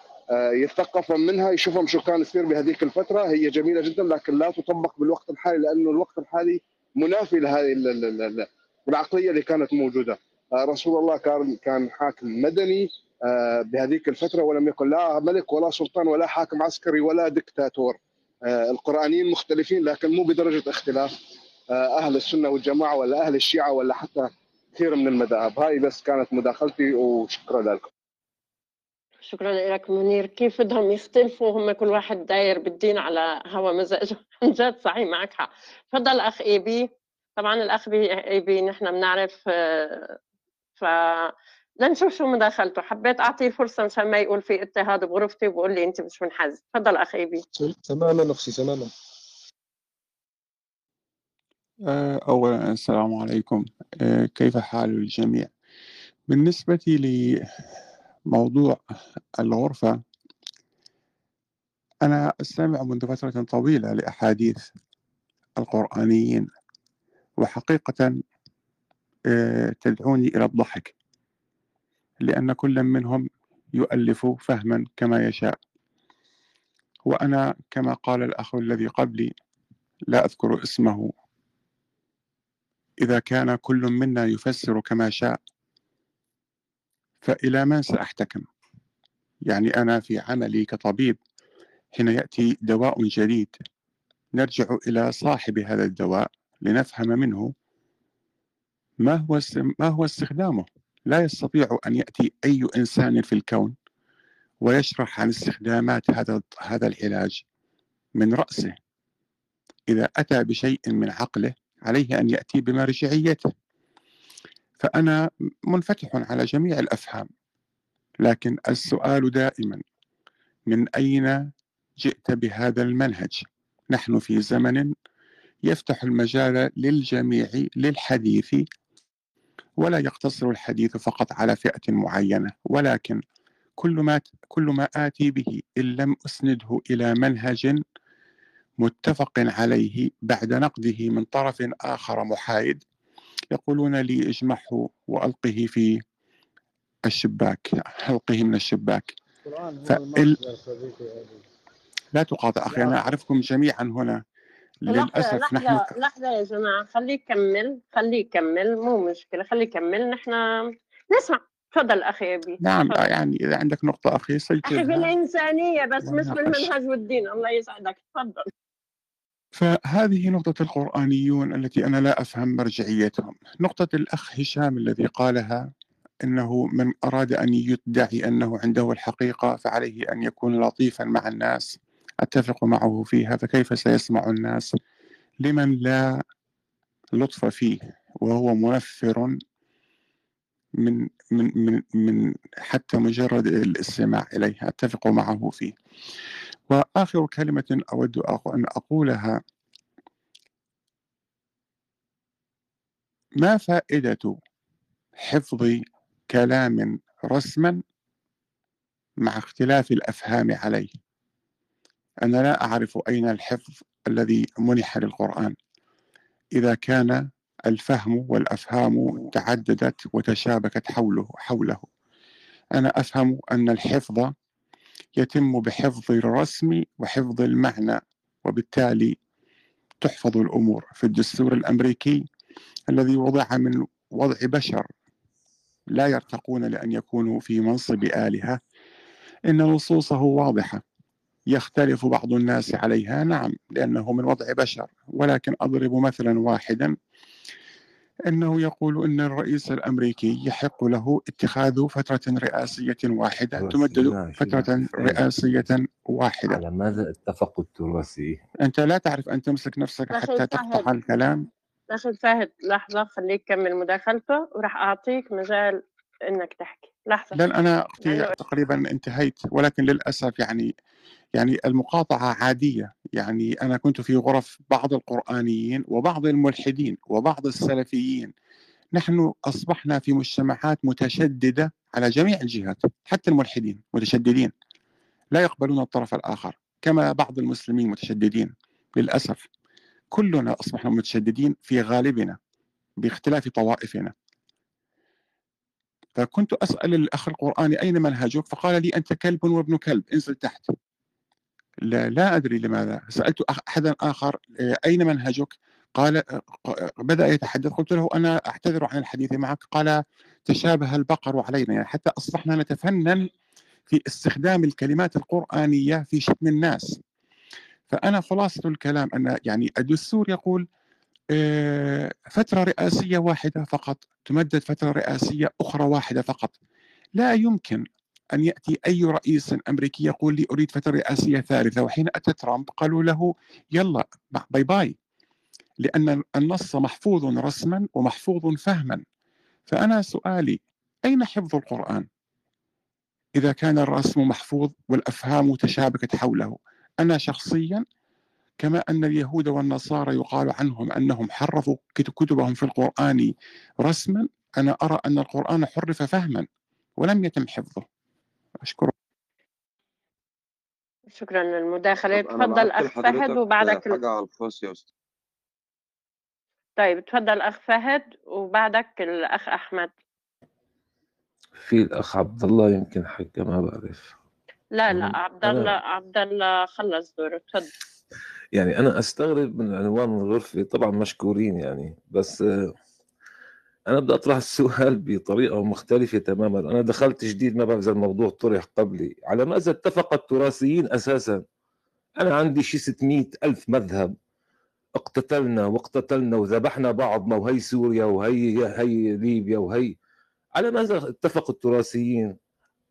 يتثقفوا منها يشوفهم شو كان يصير بهذيك الفترة. هي جميلة جدا لكن لا تطبق بالوقت الحالي لأنه الوقت الحالي منافي لهذه ال- ال- ال- العقلية اللي كانت موجودة. رسول الله كان كان حاكم مدني آه، بهذيك الفترة ولم يكن لا ملك ولا سلطان ولا حاكم عسكري ولا دكتاتور. آه، القرآنيين مختلفين لكن مو بدرجة اختلاف آه، أهل السنة والجماعة ولا أهل الشيعة ولا حتى كثير من المذاهب. هاي بس كانت مداخلتي وشكرا لكم. شكرا لك منير. كيف بدهم يختلفوا؟ هم كل واحد داير بالدين على هوا مزاجه عن جد صحيح معك حق. تفضل أخ إي بي. طبعا الأخ بي إي بي نحن بنعرف آه، ف لنشوف شو مداخلته. حبيت أعطيه فرصة مشان ما يقول في اضطهاد بغرفتي وبقول لي أنت مش منحاز. تفضل اخ اي بي تماما أختي تماما. آه، أولا السلام عليكم. آه، كيف حال الجميع؟ بالنسبة لموضوع الغرفة أنا أستمع منذ فترة طويلة لأحاديث القرآنيين وحقيقة آه، تدعوني إلى الضحك لأن كل منهم يؤلف فهما كما يشاء وأنا كما قال الأخ الذي قبلي لا أذكر اسمه إذا كان كل منا يفسر كما شاء فإلى من سأحتكم؟ يعني أنا في عملي كطبيب حين يأتي دواء جديد نرجع إلى صاحب هذا الدواء لنفهم منه ما هو ما هو استخدامه؟ لا يستطيع أن يأتي أي إنسان في الكون ويشرح عن استخدامات هذا هذا العلاج من رأسه. إذا أتى بشيء من عقله عليه أن يأتي بمرجعيته فأنا منفتح على جميع الأفهام لكن السؤال دائما من أين جئت بهذا المنهج؟ نحن في زمن يفتح المجال للجميع للحديث ولا يقتصر الحديث فقط على فئة معينة ولكن كل ما كل ما آتي به إن لم أسنده إلى منهج متفق عليه بعد نقده من طرف آخر محايد يقولون لي اجمعه وألقه في الشباك ألقه من الشباك. صديقي لا تقاطع أخي أنا أعرفكم جميعا هنا. لحظة للأسف نحن لحظة لحظة يا جماعة. خليه يكمل خليه يكمل. مو مشكلة خليه يكمل. نحن نسمع. تفضل أخي أبي. نعم تفضل. يعني إذا عندك نقطة أخي أخي سجلها بالإنسانية بس مش. بالمنهج والدين. الله يسعدك. تفضل. فهذه نقطة القرآنيون التي أنا لا أفهم مرجعيتهم. نقطة الأخ هشام الذي قالها أنه من أراد أن يدعي أنه عنده الحقيقة فعليه أن يكون لطيفا مع الناس. أتفق معه فيها فكيف سيسمع الناس لمن لا لطف فيه؟ وهو منفر من من من من حتى مجرد الاستماع إليه أتفق معه فيه. وآخر كلمة أود أق- أن أقولها. ما فائدة حفظ كلام رسما مع اختلاف الأفهام عليه؟ أنا لا أعرف أين الحفظ الذي منح للقرآن. إذا كان الفهم والأفهام تعددت وتشابكت حوله حوله. أنا أفهم أن الحفظ يتم بحفظ الرسم وحفظ المعنى وبالتالي تحفظ الأمور. في الدستور الأمريكي الذي وضع من وضع بشر لا يرتقون لأن يكونوا في منصب آلهة إن نصوصه واضحة. يختلف بعض الناس عليها نعم لأنه من وضع بشر. ولكن أضرب مثلا واحدا أنه يقول أن الرئيس الأمريكي يحق له اتخاذ فترة رئاسية واحدة تمدد فترة. رئاسية واحدة. على ماذا اتفقوا التراثي أنت لا تعرف أن تمسك نفسك حتى تقطع الكلام. أخي فهد لحظة خليه يكمل مداخلته. وراح أعطيك مجال إنك تحكي. لحظة. لأن أنا أختي لأنه تقريبا انتهيت ولكن للأسف يعني يعني المقاطعة عادية يعني أنا كنت في غرف بعض القرآنيين وبعض الملحدين وبعض السلفيين. نحن أصبحنا في مجتمعات متشددة على جميع الجهات حتى الملحدين متشددين. لا يقبلون الطرف الآخر كما بعض المسلمين متشددين للأسف. كلنا أصبحنا متشددين في غالبنا باختلاف طوائفنا. فكنت أسأل الأخ القرآني أين منهجك؟ فقال لي أنت كلب وابن كلب انزل تحت. لا, لا أدري لماذا. سألت أحدا آخر آه، أين منهجك؟ قال آه، ق- بدأ يتحدث. قلت له أنا أعتذر عن الحديث معك. قال تشابه البقر علينا. يعني حتى أصبحنا نتفنن في استخدام الكلمات القرآنية في شتم الناس. فأنا خلاصة الكلام أن يعني الدستور يقول آه، فترة رئاسية واحدة فقط تمدد فترة رئاسية أخرى واحدة فقط. لا يمكن أن يأتي أي رئيس أمريكي يقول لي أريد فترة رئاسية ثالثة وحين أتى ترامب قالوا له يلا باي باي لأن النص محفوظ رسما ومحفوظ فهما. فأنا سؤالي أين حفظ القرآن؟ إذا كان الرسم محفوظ والأفهام تشابكت حوله أنا شخصيا كما أن اليهود والنصارى يقال عنهم أنهم حرفوا كت- كتبهم في القرآن رسما أنا أرى أن القرآن حرف فهما ولم يتم حفظه. أشكرك. شكرا للمداخلة. تفضل أخ فهد وبعدك حاجة على الخاص يا أستاذ. طيب تفضل أخ فهد وبعدك الأخ أحمد. في الأخ عبد الله يمكن حكى ما بعرف. لا لا عبد الله عبد الله خلص دوره تفضل. يعني أنا أستغرب من عنوان الغرفة طبعا مشكورين يعني بس آه، أنا بدي أطرح السؤال بطريقة مختلفة تماما. أنا دخلت جديد ما بعرف إذا الموضوع طرح قبلي. على ماذا اتفق التراثيين أساسا. أنا عندي شي 600 ألف مذهب. اقتتلنا واقتتلنا وذبحنا بعض ما وهي سوريا وهي هي ليبيا وهي. على ماذا اتفق التراثيين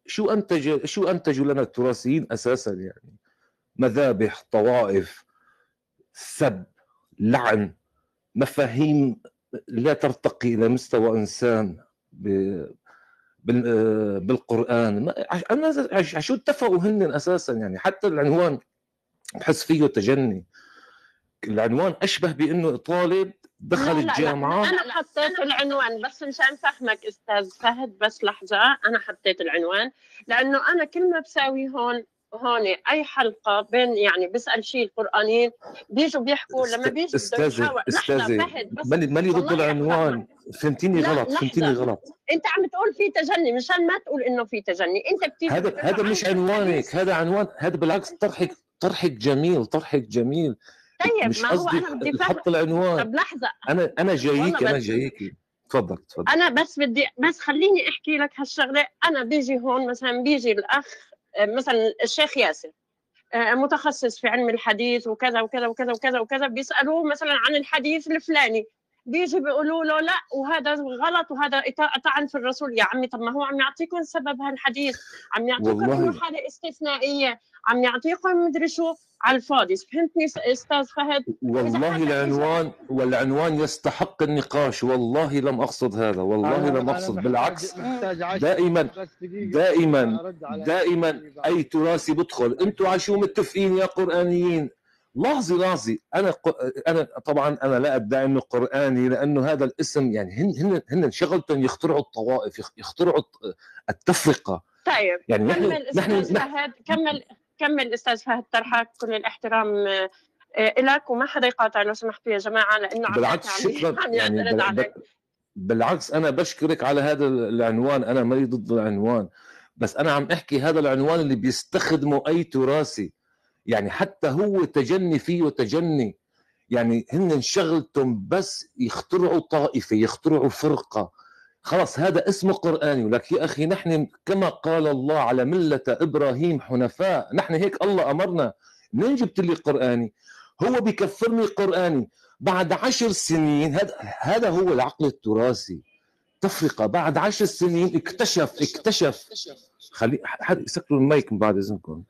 شو أنتج شو أنتجوا لنا التراثيين أساسا يعني؟ مذابح طوائف سب لعن مفاهيم لا ترتقي إلى مستوى إنسان ب... بال- آه، بالقرآن. ما- عش- أنا عش- شو اتفقوا هن أساسا يعني. حتى العنوان بحس فيه تجني. العنوان أشبه بأنه طالب دخل لا لا لا الجامعة. أنا حطيت العنوان بس مشان فهمك أستاذ فهد بس لحظة. أنا حطيت العنوان لأنه أنا كل ما بساوي هون هون أي حلقة بين يعني بسال شيء القرآنيين بيجوا بيحكوا لما استاذه استاذه فهد بس ماني ماني ضد العنوان؟ فهمتيني غلط فهمتيني غلط. أنت عم تقول في تجني مشان ما تقول إنه في تجني. أنت بتيجي هذا هذا مش عنوانك هذا عنوان هذا بالعكس طرحك طرحك جميل طرحك جميل. طيب مش ما هو أنا بدي حط العنوان. طب لحظة. أنا أنا جايك أنا جايك. تفضل تفضل. أنا بس بدي بس خليني أحكي لك هالشغلة. أنا بيجي هون مثلا بيجي الأخ مثلا الشيخ ياسر آه، متخصص في علم الحديث وكذا وكذا وكذا وكذا وكذا بيسألوه مثلا عن الحديث الفلاني. بيجي بيقولوا له لا وهذا غلط وهذا طعن في الرسول. يا عمي طب ما هو عم يعطيكم سبب هالحديث. عم يعطيكم. إنه حالة استثنائية. عم يعطيكم مدري شو على الفاضي. فهمتني أستاذ فهد؟ والله العنوان والعنوان يستحق النقاش. والله لم أقصد هذا. والله لم أقصد. بالعكس. دائما دائما دائما أي تراثي بدخل أنتوا على شو متفقين يا قرآنيين. لحظة لحظة. أنا ق- أنا طبعا أنا لا أدعي إنه قرآني لأنه هذا الاسم يعني هن هن هن شغلتهم يخترعوا الطوائف يخ- يخترعوا الت- التفرقة. طيب يعني نحن كمل نحن أستاذ نحن فهد كمل كمل أستاذ فهد طرحك كل الاحترام آه، لك وما حدا يقاطع لو سمحتوا يا جماعة لأنه بالعكس عم شكرا. عم يعني عليك بال- بالعكس أنا بشكرك على هذا العنوان. أنا مالي ضد العنوان. بس أنا عم أحكي هذا العنوان اللي بيستخدمه أي تراثي. يعني حتى هو تجني فيه تجني يعني هن شغلتهم بس يخترعوا طائفة يخترعوا فرقة. خلاص هذا اسمه قرآني. ولك يا أخي نحن كما قال الله على ملة إبراهيم حنفاء نحن هيك الله أمرنا. منين جبت لي قرآني؟ هو بيكفرني قرآني. بعد عشر سنين هذا هذا هو العقل التراثي. تفرقة. بعد عشر سنين اكتشف اكتشف. خلي حد يسكروا المايك من بعد إذنكم.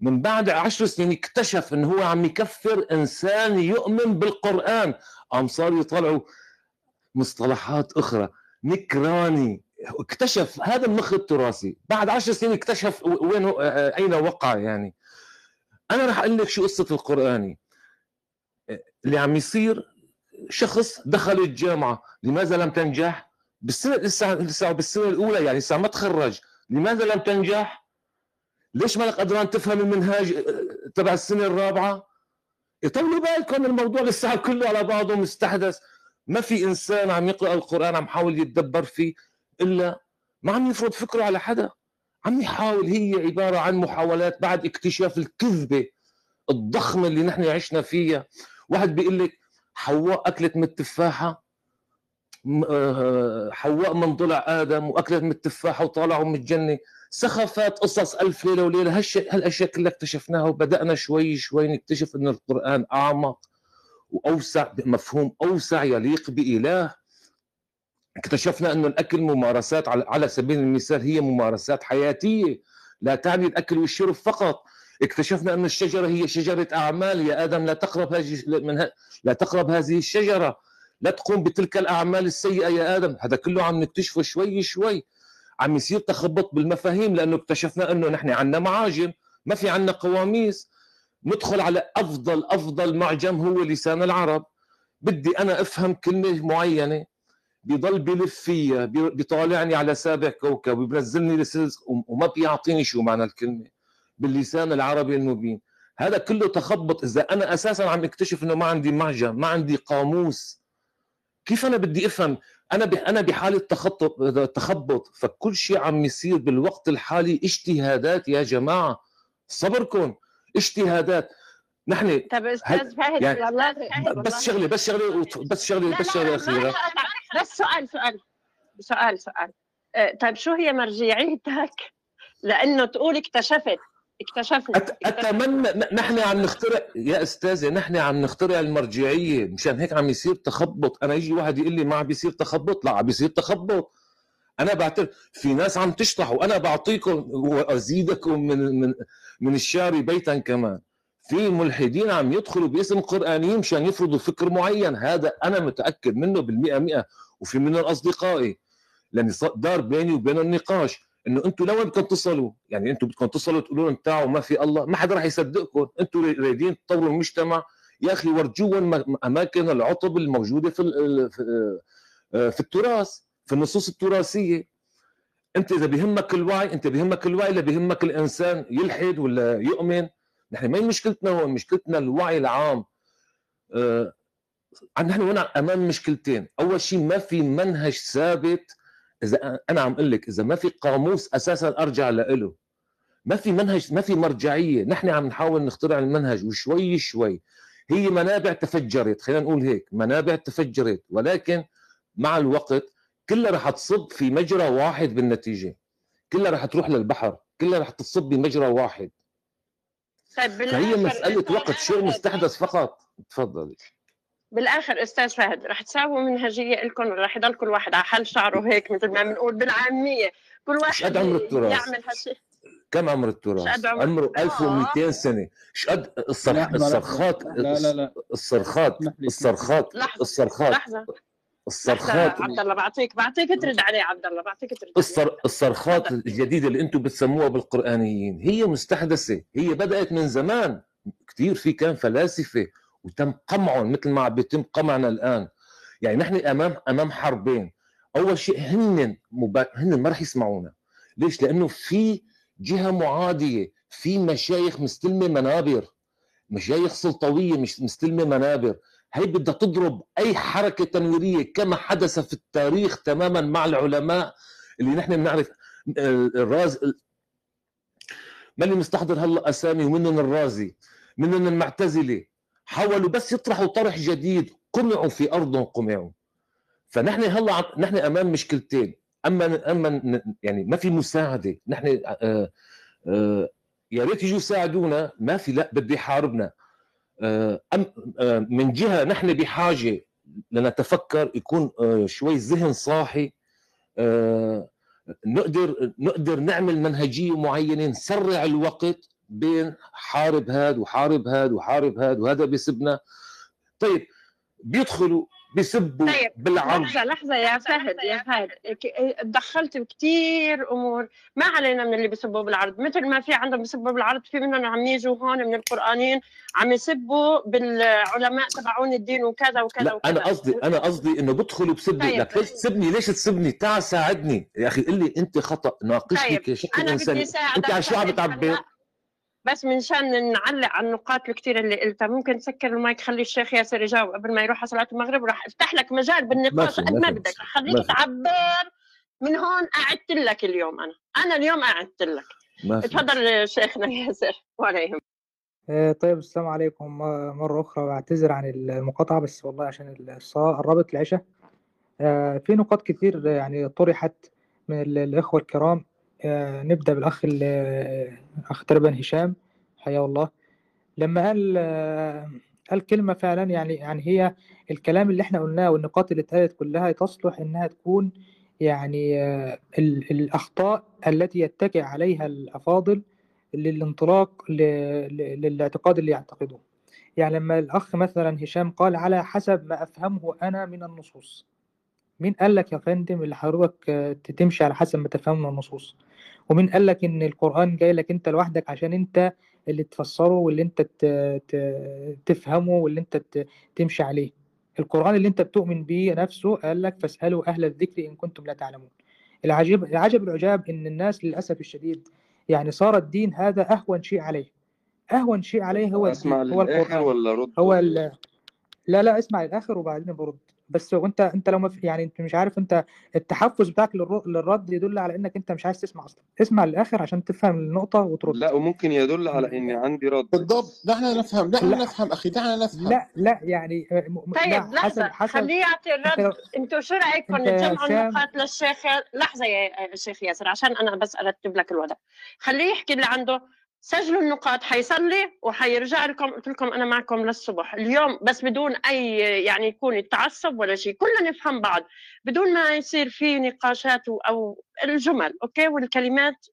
من بعد عشر سنين اكتشف انه هو عم يكفر إنسان يؤمن بالقرآن. قام صاروا يطلعوا مصطلحات أخرى. نكراني اكتشف هذا المخ التراثي. بعد عشر سنين اكتشف وين هو- أين وقع يعني. أنا رح أقول لك شو قصة القراني اللي عم يصير شخص دخل الجامعة. لماذا لم تنجح؟ بالسنة لسه لسه بالسنة الأولى يعني لسه ما تخرج. لماذا لم تنجح؟ ليش مالك قدران تفهم المنهاج آه، تبع السنة الرابعة؟ يطولوا بالكم الموضوع لسه كله على بعضه مستحدث. ما في إنسان عم يقرأ القرآن عم يحاول يتدبر فيه إلا ما عم يفرض فكره على حدا. عم يحاول هي عبارة عن محاولات بعد اكتشاف الكذبة الضخمة اللي نحن عشنا فيها. واحد بيقول لك حواء أكلت من التفاحة. حواء من ضلع آدم وأكلت من التفاحه وطالعوا من الجنة. سخفت قصص ألف ليلة وليلة. هالشيء هالأشياء كلها اكتشفناها وبدأنا شوي شوي نكتشف إن القرآن أعمق وأوسع مفهوم أوسع يليق بإله. اكتشفنا إنه الأكل ممارسات على سبيل المثال هي ممارسات حياتية. لا تعني الأكل والشرب فقط. اكتشفنا ان الشجرة هي شجرة أعمال. يا آدم لا تقرب هذه. لا تقرب هذه الشجرة. لا تقوم بتلك الأعمال السيئة يا آدم. هذا كله عم نكتشفه شوي شوي. عم يصير تخبط بالمفاهيم لأنه اكتشفنا أنه نحن عندنا معاجم. ما في عندنا قواميس. ندخل على أفضل أفضل معجم هو لسان العرب. بدي أنا أفهم كلمة معينة. بيضل بلف فيها بي- بيطالعني على سابع كوكب وبينزلني لسلس وما بيعطيني شو معنى الكلمة. باللسان العربي المبين. هذا كله تخبط. إذا أنا أساسا عم أكتشف إنه ما عندي معجم ما عندي قاموس كيف أنا بدي أفهم؟ أنا ب... أنا بحالة تخطط تخبط. فكل شيء عم يصير بالوقت الحالي اجتهادات يا جماعة. صبركم. اجتهادات. نحن طب أستاذ فهد يعني والله بس شغلة بس شغلة بس شغلة بس شغلة أخيرة. بس سؤال سؤال. سؤال سؤال. آه، طيب شو هي مرجعيتك؟ لأنه تقول اكتشفت. اكتشفنا. أتمنى نحن عم نخترع يا أستاذة نحن عم نخترع المرجعية مشان هيك عم يصير تخبط. أنا يجي واحد يقول لي ما عم بيصير تخبط. لا عم بيصير تخبط. أنا بعترف في ناس عم تشطح وأنا بعطيكم وأزيدكم من من من الشعر بيتا كمان. في ملحدين عم يدخلوا باسم قرآنيين مشان يفرضوا فكر معين. هذا أنا متأكد منه بالمئة مئة. وفي من اصدقائي لأن ص- دار بيني وبينه النقاش. إنه أنتم لوين بدكم تصلوا؟ يعني أنتم بدكم تصلوا تقولوا لهم تعالوا ما في الله، ما حدا راح يصدقكم، أنتم رايدين تطوروا المجتمع يا أخي ورجوهم أماكن العطب الموجودة في ال- في التراث، في النصوص التراثية. أنت إذا بيهمك الوعي، أنت بيهمك الوعي ولا بيهمك الإنسان يلحد ولا يؤمن؟ نحن ما مشكلتنا هون، مشكلتنا الوعي العام. آه، نحن هنا أمام مشكلتين، أول شيء ما في منهج ثابت إذا أنا عم أقول لك إذا ما في قاموس أساسا أرجع له ما في منهج ما في مرجعية. نحن عم نحاول نخترع المنهج وشوي شوي. هي منابع تفجرت خلينا نقول هيك منابع تفجرت. ولكن مع الوقت كلها رح تصب في مجرى واحد بالنتيجة. كلها رح تروح للبحر كلها رح تصب بمجرى واحد. طيب فهي بالاخر مسألة وقت شيء مستحدث فقط؟ تفضلي. بالآخر أستاذ فهد رح تساووا منهجية لكم ولا رح يضل كل واحد على حل شعره هيك مثل ما بنقول بالعامية كل قد واحد عمر التراث؟ يعمل هالشيء كم عمر التراث؟ قد عمر- عمره 1200 سنة شقد. الصرخات لا لا لا الصرخات. الصرخات لحظة. الصرخات لحظة الصرخات عبد الله بعطيك بعطيك ترد عليه عبد الله بعطيك ترد الصر... الصرخات الجديدة اللي أنتم بتسموها بالقرآنيين هي مستحدثة هي بدأت من زمان كثير في كان فلاسفة وتم قمعهم مثل ما بيتم قمعنا الآن. يعني نحن أمام أمام حربين. أول شيء هن مبا... هن ما رح يسمعونا. ليش؟ لأنه في جهة معادية في مشايخ مستلمة منابر. مشايخ سلطوية مش مستلمة منابر. هي بدها تضرب أي حركة تنويرية كما حدث في التاريخ تماما مع العلماء اللي نحن بنعرف. آه، الراز ماني مستحضر هلا أسامي؟ ومنهم الرازي. منهم المعتزلة. حاولوا بس يطرحوا طرح جديد. قمعوا في ارضهم قمعوا فنحن هلا نحن أمام مشكلتين. أما أما يعني ما في مساعدة. نحن آه آه يا ريت يجوا يساعدونا. ما في لا بده يحاربنا. آه، أم من جهة نحن بحاجة لنتفكر يكون شوي ذهن صاحي. نقدر نقدر نعمل منهجية معينة نسرع الوقت. بين حارب هاد وحارب هاد وحارب هاد وهذا بيسبنا طيب بيدخلوا بيسبوا طيب بالعرض. لحظة لحظة يا فهد يا فهد. ك- دخلت بكثير أمور. ما علينا من اللي بيسبوا بالعرض. مثل ما في عندهم بيسبوا بالعرض في منهم عم يجوا هون من القرآنين عم يسبوا بالعلماء تبعون الدين وكذا وكذا لا وكذا. أنا قصدي أنا قصدي إنه بدخلوا بسبني. طيب. لك ليش تسبني ليش تسبني؟ تعال ساعدني. يا أخي قل لي أنت خطأ ناقشني طيب. كشكل إنساني. أنت على شو عم فهد. بس منشان نعلق على النقاط الكثير اللي قلتها. ممكن تسكر المايك خلي الشيخ ياسر يجاوب. قبل ما يروح على صلاة المغرب وراح افتح لك مجال بالنقاش. قد ما بدك. خليك. تعبر. من هون قعدت لك اليوم أنا. أنا اليوم قعدت لك. تفضل شيخنا ياسر. ولا يهمك آه، طيب السلام عليكم. م- مرة أخرى بعتذر عن المقاطعة بس والله عشان الصلاة قربت العشاء. آه، في نقاط كتير يعني طرحت من ال- الإخوة الكرام. آه، نبدأ بالأخ ال- الأخ تقريبا هشام حياه الله. لما قال آه، قال كلمة فعلا يعني يعني هي الكلام اللي إحنا قلناه والنقاط اللي اتقالت كلها تصلح إنها تكون يعني آه، ال- الأخطاء التي يتكئ عليها الأفاضل للانطلاق للاعتقاد اللي يعتقده. يعني لما الأخ مثلا هشام قال على حسب ما أفهمه أنا من النصوص. مين قال لك يا فندم اللي حضرتك آه، تمشي على حسب ما تفهمه من النصوص؟ ومين قال لك إن القرآن جاي لك أنت لوحدك عشان أنت اللي تفسره واللي أنت ت- ت- تفهمه واللي أنت ت- تمشي عليه؟ القرآن اللي أنت بتؤمن بيه نفسه قال لك فاسألوا أهل الذكر إن كنتم لا تعلمون. العجيب العجب العجاب إن الناس للأسف الشديد يعني صار الدين هذا أهون شيء عليه. أهون شيء عليه هو أسمع هو للآخر القرآن. ولا رد؟ هو. لا لا أسمع الآخر وبعدين برد. بس وانت انت لو ما في يعني انت مش عارف انت التحفز بتاعك للر... للرد يدل على انك انت مش عايز تسمع أصلا. اسمع للآخر عشان تفهم النقطة وترد. لا وممكن يدل على اني عندي رد. بالضبط. دعنا نفهم دعنا لا. نفهم أخي دعنا نفهم. لا لا يعني م- طيب لا حسب لحظة. حسب. خليه يعطي الرد. أنتوا شو رأيكم؟ هشام النقاط للشيخ لحظة يا شيخ ياسر عشان أنا بس أرتب لك الوضع. خليه يحكي اللي عنده. سجلوا النقاط حيصلي وحيرجع لكم قلت لكم أنا معكم للصبح. اليوم بس بدون أي يعني يكون التعصب ولا شيء كلنا نفهم بعض. بدون ما يصير في نقاشات أو الجمل أوكي؟ والكلمات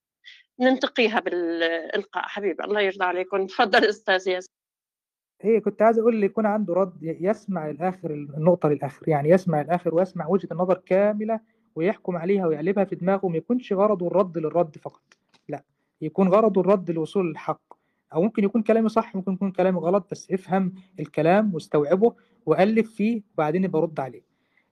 ننتقيها بالإلقاء. حبيبي الله يرضى عليكم. تفضل أستاذ ياسر. إيه كنت عايز أقول اللي يكون عنده رد يسمع الآخر النقطة للآخر. يعني يسمع الآخر ويسمع وجهة النظر كاملة ويحكم عليها ويقلبها في دماغه ما يكونش غرضه الرد للرد فقط. لا. يكون غرضه الرد للوصول للحق أو ممكن يكون كلامي صح ممكن يكون كلامي غلط بس افهم الكلام واستوعبه وألف فيه وبعدين يبقى رد عليه.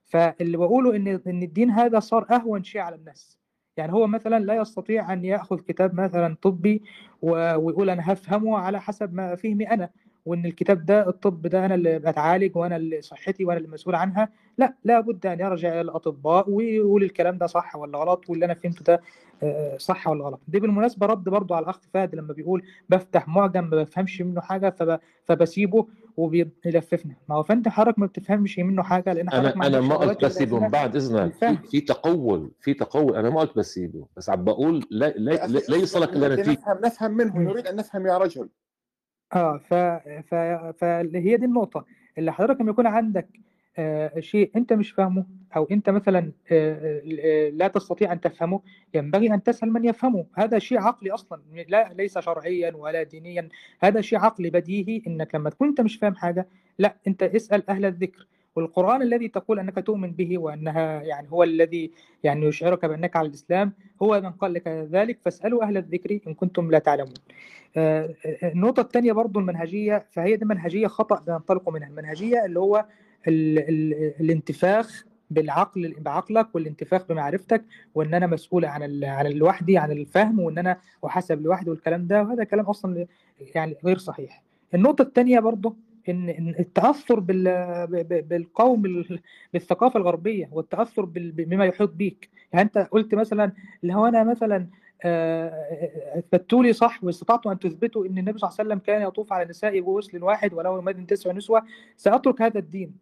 فاللي بقوله إن إن الدين هذا صار أهون شيء على الناس. يعني هو مثلا لا يستطيع أن يأخذ كتاب مثلا طبي ويقول أنا هفهمه على حسب ما فهمي أنا. وإن الكتاب ده الطب ده أنا اللي بتعالج وأنا اللي صحتي وأنا اللي مسؤول عنها لا لابد أن يرجع إلى الأطباء ويقول الكلام ده صح ولا غلط واللي أنا فهمته ده صح ولا غلط. دي بالمناسبة رد برضو على الأخ فهد لما بيقول بفتح معجم ما بفهمش منه حاجة فب... فبسيبه وبيلففني. ما هو فأنت حضرتك ما بتفهمش منه حاجة لأن حضرتك أنا ما أنا ما قلت بسيبه من بعد إذنك. في, تقول في تقول أنا ما قلت بسيبه. بس عم بقول لا لا لا, اصبر إلى نتيجة. نفهم نفهم منه. نريد أن نفهم يا رجل. آه ف... ف... فهي دي النقطة. اللي حضرتك لما يكون عندك آه شيء أنت مش فاهمه أو أنت مثلا آه آه لا تستطيع أن تفهمه ينبغي أن تسأل من يفهمه. هذا شيء عقلي أصلا لا ليس شرعيا ولا دينيا. هذا شيء عقلي بديهي إنك لما تكون أنت مش فاهم حاجة لا أنت اسأل أهل الذكر. والقرآن الذي تقول أنك تؤمن به وأنها يعني هو الذي يعني يشعرك بأنك على الإسلام هو من قال لك ذلك فاسألوا أهل الذكر إن كنتم لا تعلمون. آه، آه، النقطة الثانية برضو المنهجية فهي دي منهجية خطأ بينطلقوا منها المنهجية اللي هو ال ال الانتفاخ بالعقل بعقلك والانتفاخ بمعرفتك وإن أنا مسؤول عن عن لوحدي عن الفهم وإن أنا أحاسب لوحدي والكلام ده. وهذا كلام أصلا يعني غير صحيح. النقطة الثانية برضو إن ب- بالقوم ال- بالثقافة الغربية والتأثر بال- بما يحيط بيك. يعني أنت قلت مثلا هو أنا مثلا آه، أثبتوا لي صح واستطعتم أن تثبتوا إن النبي صلى الله عليه وسلم كان يطوف على النساء بغسل واحد وله يومئذ تسع نسوة سأترك هذا الدين.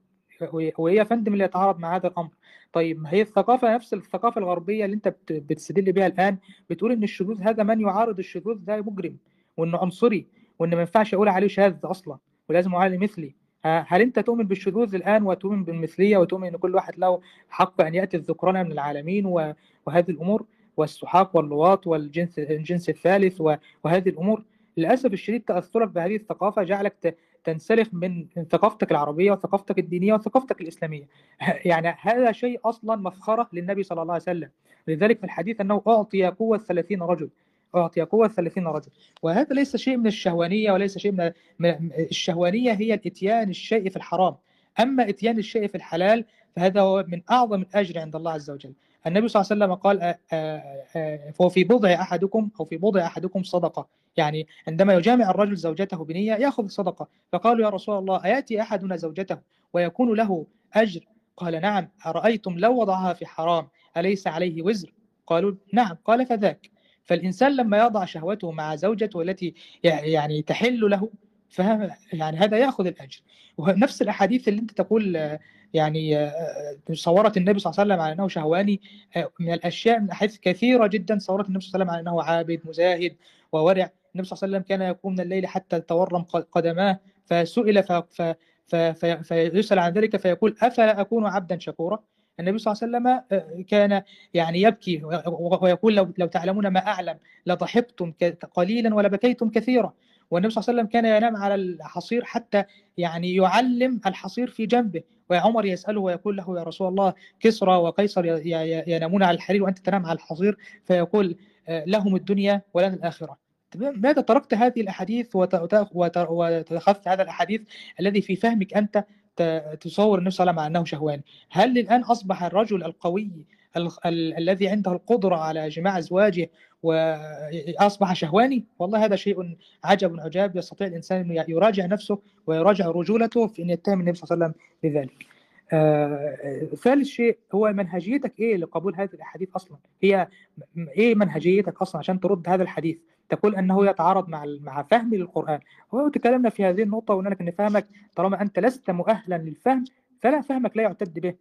وهي يا فندم اللي يتعارض مع هذا الأمر. طيب هي الثقافة نفس الثقافة الغربية اللي أنت بت- بتستدل بها الآن بتقول إن الشذوذ هذا من يعارض الشذوذ؟ ده مجرم. وإنه عنصري. وإن ما ينفعش أقول عليه شاذ أصلا. ولازم عليه مثلي. هل أنت تؤمن بالشذوذ الآن وتؤمن بالمثلية وتؤمن إن كل واحد له حق أن يأتي الذكران من العالمين وهذه الأمور والسحاق واللواط والجنس الجنس الثالث وهذه الأمور؟ للأسف الشديد تأثرك بهذه الثقافة جعلك تنسلخ من من ثقافتك العربية وثقافتك الدينية وثقافتك الإسلامية. يعني هذا شيء أصلا مفخرة للنبي صلى الله عليه وسلم. لذلك في الحديث أنه أعطي قوه 30 رجل أعطي قوة 30 رجل. وهذا ليس شيء من الشهوانية وليس شيء من الشهوانية هي الإتيان الشيء في الحرام. أما إتيان الشيء في الحلال فهذا هو من أعظم الأجر عند الله عز وجل. النبي صلى الله عليه وسلم قال آه، آه، آه، فهو في بضع أحدكم أو في بضع أحدكم صدقة. يعني عندما يجامع الرجل زوجته بنية يأخذ صدقة. فقالوا يا رسول الله أيأتي أحدنا زوجته ويكون له أجر؟ قال نعم. أرأيتم لو وضعها في حرام أليس عليه وزر؟ قالوا نعم. قال فذاك. فالإنسان لما يضع شهوته مع زوجته التي يعني تحل له يعني هذا يأخذ الأجر. ونفس الأحاديث اللي أنت تقول يعني صورت النبي صلى الله عليه وسلم على أنه شهواني من الأشياء من أحاديث كثيرة جدا صورت النبي صلى الله عليه وسلم على أنه عابد مزاهد وورع. النبي صلى الله عليه وسلم كان يقوم من الليل حتى تورم قدماه فسئل ف... ف... ف... ف... فيسأل عن ذلك فيقول أفلا أكون عبدا شكورا؟ النبي صلى الله عليه وسلم آه، كان يعني يبكي ويقول لو, لو تعلمون ما أعلم لضحكتم قليلا ولبكيتم كثيرا. والنبي صلى الله عليه وسلم كان ينام على الحصير حتى يعني يعلم الحصير في جنبه. وعمر يسأله ويقول له يا رسول الله كسرى وقيصر ينامون على الحرير وأنت تنام على الحصير؟ فيقول آه، لهم الدنيا ولنا الآخرة. ماذا تركت هذه الأحاديث وت- وت- وت- وتأخذت هذا الأحاديث الذي في فهمك أنت تصور النبي صلى الله عليه وسلم على أنه شهواني. هل الآن أصبح الرجل القوي ال- ال- الذي عنده القدرة على جماع أزواجه وأصبح شهواني؟ والله هذا شيء عجب عجاب يستطيع الإنسان أن يراجع نفسه ويراجع رجولته في أن يتهم النبي صلى الله عليه وسلم بذلك. آه، ثالث شيء هو منهجيتك إيه لقبول هذه الأحاديث أصلا؟ هي إيه منهجيتك أصلا عشان ترد هذا الحديث؟ تقول أنه يتعارض مع مع فهمي للقران هو تكلمنا في هذه النقطة وقلنا لك أن فهمك طالما أنت لست مؤهلا للفهم فلا فهمك لا يعتد به.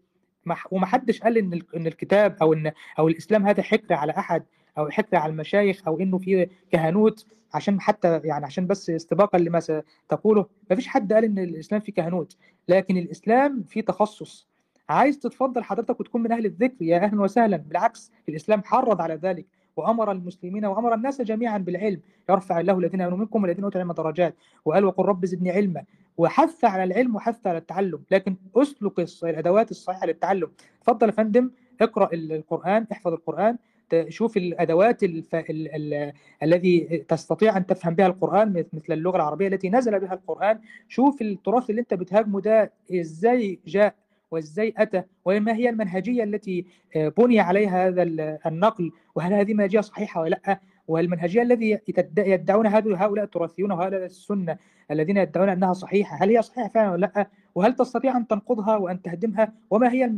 مح- ومحدش قال إن إن الكتاب أو ان أو الإسلام هذا حكر على أحد. أو حتى على المشايخ أو إنه في كهنوت عشان حتى يعني عشان بس استباقا لما تقوله. ما فيش حد قال إن الإسلام فيه كهنوت لكن الإسلام فيه تخصص. عايز تتفضل حضرتك وتكون من أهل الذكر يا أهلا وسهلا. بالعكس الإسلام حرض على ذلك وأمر المسلمين وأمر الناس جميعا بالعلم. يرفع الله الذين آمنوا منكم والذين أوتوا العلم درجات. وقال وقل رب زدني علما. وحث على العلم وحث على التعلم. لكن أسلك الأدوات الصحيحة للتعلم. اتفضل يا فندم اقرأ القرآن احفظ القرآن. شوف الأدوات الف... ال... ال... الذي تستطيع أن تفهم بها القرآن مثل اللغة العربية التي نزل بها القرآن. شوف التراث اللي أنت بتهاجمه ده إزاي جاء وإزاي أتى وما هي المنهجية التي آه، بني عليها هذا النقل وهل هذه منهجية صحيحة ولا لأ؟ والمنهجية الذي يدعون هؤلاء التراثيون وهؤلاء السنة الذين يدعون أنها صحيحة هل هي صحيحة فعلا ولا لأ؟ وهل تستطيع أن تنقضها وأن تهدمها؟ وما هي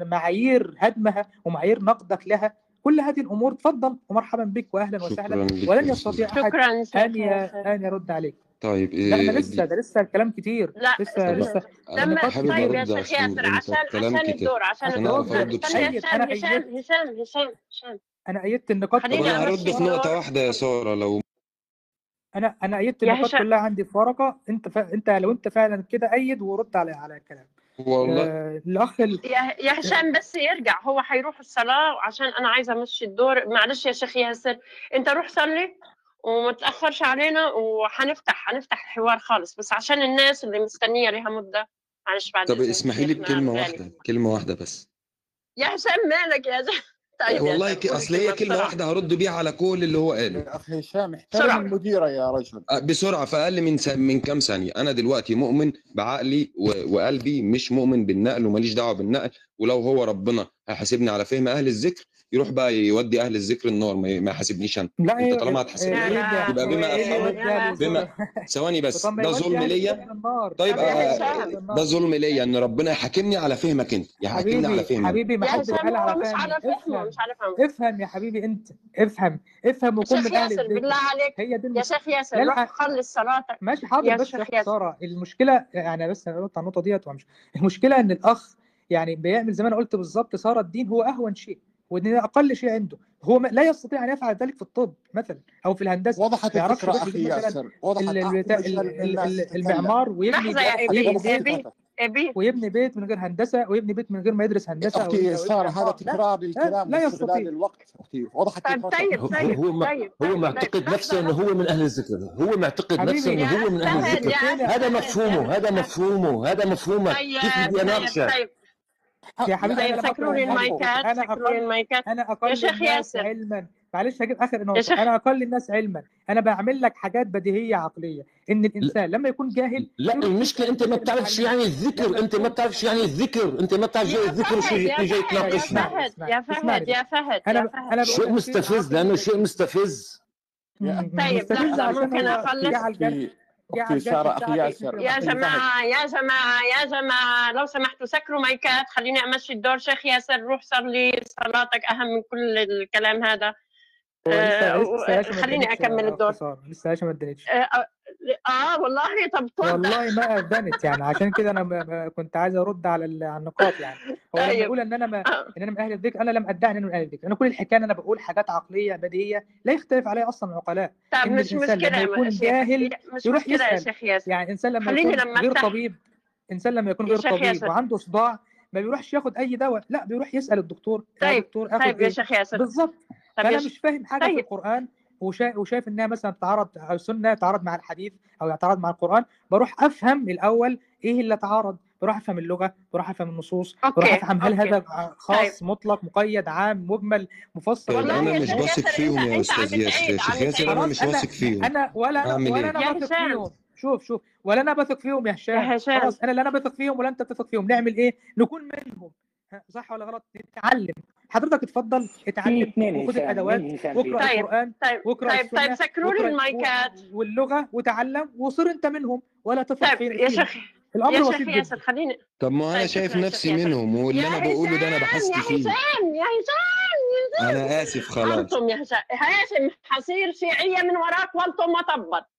معايير هدمها ومعايير نقدك لها؟ كل هذه الأمور تفضل ومرحبا بك واهلا وسهلا. ولن يستطيع أحد أن أن يرد عليك. طيب إيه لا ده إيه، لسه ده لسه الكلام كتير. لا لسه لسه لما طيب يا شيخ ياسر عشان عشان الدور عشان الدور. استنى هشام هشام هشام هشام هشام. أنا أيدت النقاط كلها أنا هرد في نقطة واحدة يا سارة لو أنا أنا أيدت النقاط كلها عندي في ورقه أنت ف... أنت لو أنت فعلا كده أيد ورد على على الكلام. والله. آه، الأخ يا هشام بس يرجع هو حيروح الصلاة عشان أنا عايزة أمشي الدور. معلش يا شيخ ياسر أنت روح صلي وما تأخرش علينا وهنفتح هنفتح الحوار خالص. بس عشان الناس اللي مستنية ليها مدة. معلش بعد طب اسمحي لي بكلمة واحدة كلمه واحدة بس. يا هشام مالك يا هشام؟ طيب والله يعني أصل هي كلمة واحدة هرد بيها على كل اللي هو قاله. يا أخي هشام احترم المديرة يا رجل. أه، بسرعة في أقل من س... من كام ثانية. أنا دلوقتي مؤمن بعقلي و... وقلبي مش مؤمن بالنقل وماليش دعوة بالنقل. ولو هو ربنا هيحاسبني على فهم أهل الذكر يروح بقى يودي أهل الذكر النار ما يحاسبنيش أنا. أنت طالما إيه، هتحاسبني إيه، يبقى إيه، بما افهمه بما ثواني بس ده ظلم ليا. طيب آه، ده ظلم ليا إن ربنا يحاكمني على فهمك أنت. يحاكمني على فهمك. حبيبي ما حدش قال على فهمك افهم. يا حبيبي أنت. افهم افهم وكن من أهل الذكر. بالله عليك. هي دي يا شيخ ياسر روح خلص صلاتك. ماشي حاضر بس يا ساره المشكلة يعني بس أنا قلت على النقطة ديت المشكلة إن الأخ يعني بيعمل زي ما أنا قلت بالظبط سارة الدين هو أهون شيء. وإن أقل شيء عنده. هو لا يستطيع أن يفعل ذلك في الطب مثلا أو في الهندسة. وضحت الفكرة أخي ياسر. وضحت المعمار ويبني بيت. ويبني بيت من غير هندسة ويبني بيت من غير ما يدرس هندسة أختي ساره هذا تكرار للكلام لا يستطيع. الوقت أختي وضحت طيب طيب هو هو معتقد نفسه إنه هو من أهل الذكر. هو معتقد نفسه إنه هو من أهل الذكر. هذا مفهومه هذا مفهومه هذا مفهومه. كيف بدي اناقشه يا أه، حبيبي أنا سكرون المايكات سكرون المايكات أنا أقل يا شيخ ياسر. علما. معلش هجيب اخر نقطة. أنا أقل الناس علما. أنا بعمل لك حاجات بديهية عقلية. إن الإنسان لما يكون جاهل لا المشكلة أنت ما يعني بتعرفش يعني الذكر أنت ما بتعرفش يعني الذكر. أنت ما بتعرفش يعني الذكر شو جاي تناقشنا يا فهد يا فهد يا فهد يا أنا يعني. شيء مستفز لأنه شيء مستفز. طيب لحظه ممكن أخلص؟ ياسر. يا جماعة يا جماعة يا جماعة. لو سمحتوا سكروا مايكات. خليني أمشي الدور. شيخ ياسر روح صار لي صلاتك. أهم من كل الكلام هذا. آه خليني أكمل الدور. لسه ما ادريتش آه، آه، آه والله طب والله ما اتبنت يعني عشان كده أنا كنت عايز أرد على النقاط يعني. هو أيوة. أنا بقول طيب. إن أنا ما آه. إن أنا من أهل الذكر أنا لم أدعي إن أنا من أهل الذكر. أنا كل الحكاية أنا بقول حاجات عقلية بديهية لا يختلف عليها أصلا العقلاء. طب مش مشكله لما يكون جاهل مش يروح مشكلة يسأل. يا شيخ ياسر. يعني إنسان لما يكون لما غير طبيب إنسان لما يكون غير طبيب وعنده صداع ما بيروحش ياخد أي دواء لا بيروح يسأل الدكتور طيب يا دكتور آخد طيب يا إيه؟ شيخ ياسر. بالظبط. أنا مش فاهم حاجة طيب. في القرآن وشا... وشايف إنها مثلا تعارض أو السنة تعارض مع الحديث أو تعارض مع القرآن بروح أفهم الأول إيه اللي تعارض بروح أفهم اللغة بروح أفهم النصوص أوكي. بروح أفهم هل هذا خاص طيب. مطلق مقيد عام مجمل مفصل. والله أنا مش واثق فيهم يا أستاذ ياسر ياسر أنا مش واثق فيهم. أنا ولا أنا ولا إيه؟ أنا واثق فيهم. شوف شوف. ولا أنا بثق فيهم يا هشام. خلاص أنا لا أنا بثق فيهم ولا أنت بتثق فيهم. نعمل إيه؟ نكون منهم. صح ولا غلط؟ اتعلم. حضرتك اتفضل اتعلم. خد الأدوات. واقرأ طيب. القرآن طيب. واقرأ طيب طيب سكروا لي المايكات واللغة وتعلم وصير انت منهم ولا تفرق طيب يا شيخ الأمر يا شيخ ياسر خليني طب ما أنا طيب، شايف نفسي منهم واللي أنا بقوله ده أنا بحس فيه. يا حسام يا حسام أنا آسف خلاص. أنتم يا هاشم حصير شيعية من وراك والتم وطبط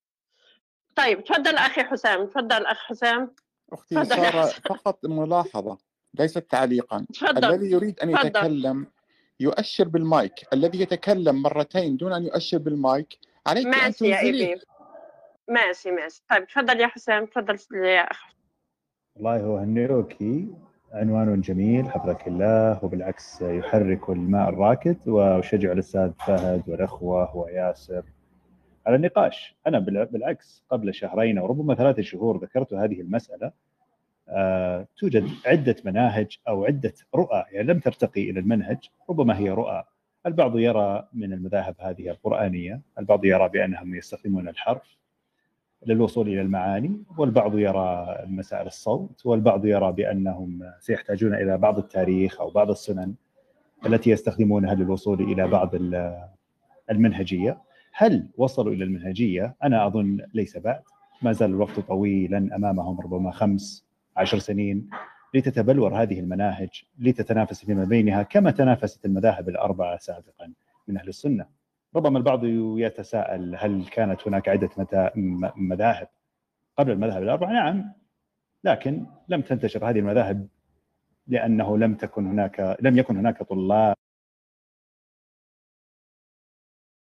طيب تفضل أخي حسام تفضل اخ حسام. أختي سارة. فقط ملاحظة. ليست تعليقا. تفضل. الذي يريد أن يتكلم يتكلم يؤشر بالمايك. الذي يتكلم مرتين دون أن يؤشر بالمايك. عليك ماشي أن يا إبي. ماشي ماشي. طيب تفضل يا حسام تفضل يا أخ والله هو هنيروكي عنوان جميل حفظك الله وبالعكس يحرك الماء الراكد وأشجع الأستاذ فهد والأخوة وياسر على النقاش. أنا بالعكس قبل شهرين أو ربما ثلاثة شهور ذكرت هذه المسألة. توجد عدة مناهج أو عدة رؤى يعني لم ترتقي إلى المنهج ربما هي رؤى. البعض يرى من المذاهب هذه القرآنية البعض يرى بأنهم يستخدمون الحرف للوصول إلى المعاني والبعض يرى مسائل الصوت والبعض يرى بأنهم سيحتاجون إلى بعض التاريخ أو بعض السنن التي يستخدمونها للوصول إلى بعض ال- المنهجية. هل وصلوا إلى المنهجية؟ أنا أظن ليس بعد. ما زال الوقت طويلا أمامهم ربما خمس عشر سنين لتتبلور هذه المناهج لتتنافس فيما بينها كما تنافست المذاهب الأربعة سابقا من أهل السنة. ربما البعض يتساءل هل كانت هناك م- مذاهب قبل المذاهب الأربعة؟ نعم لكن لم تنتشر هذه المذاهب لأنه لم تكن هناك لم يكن هناك طلاب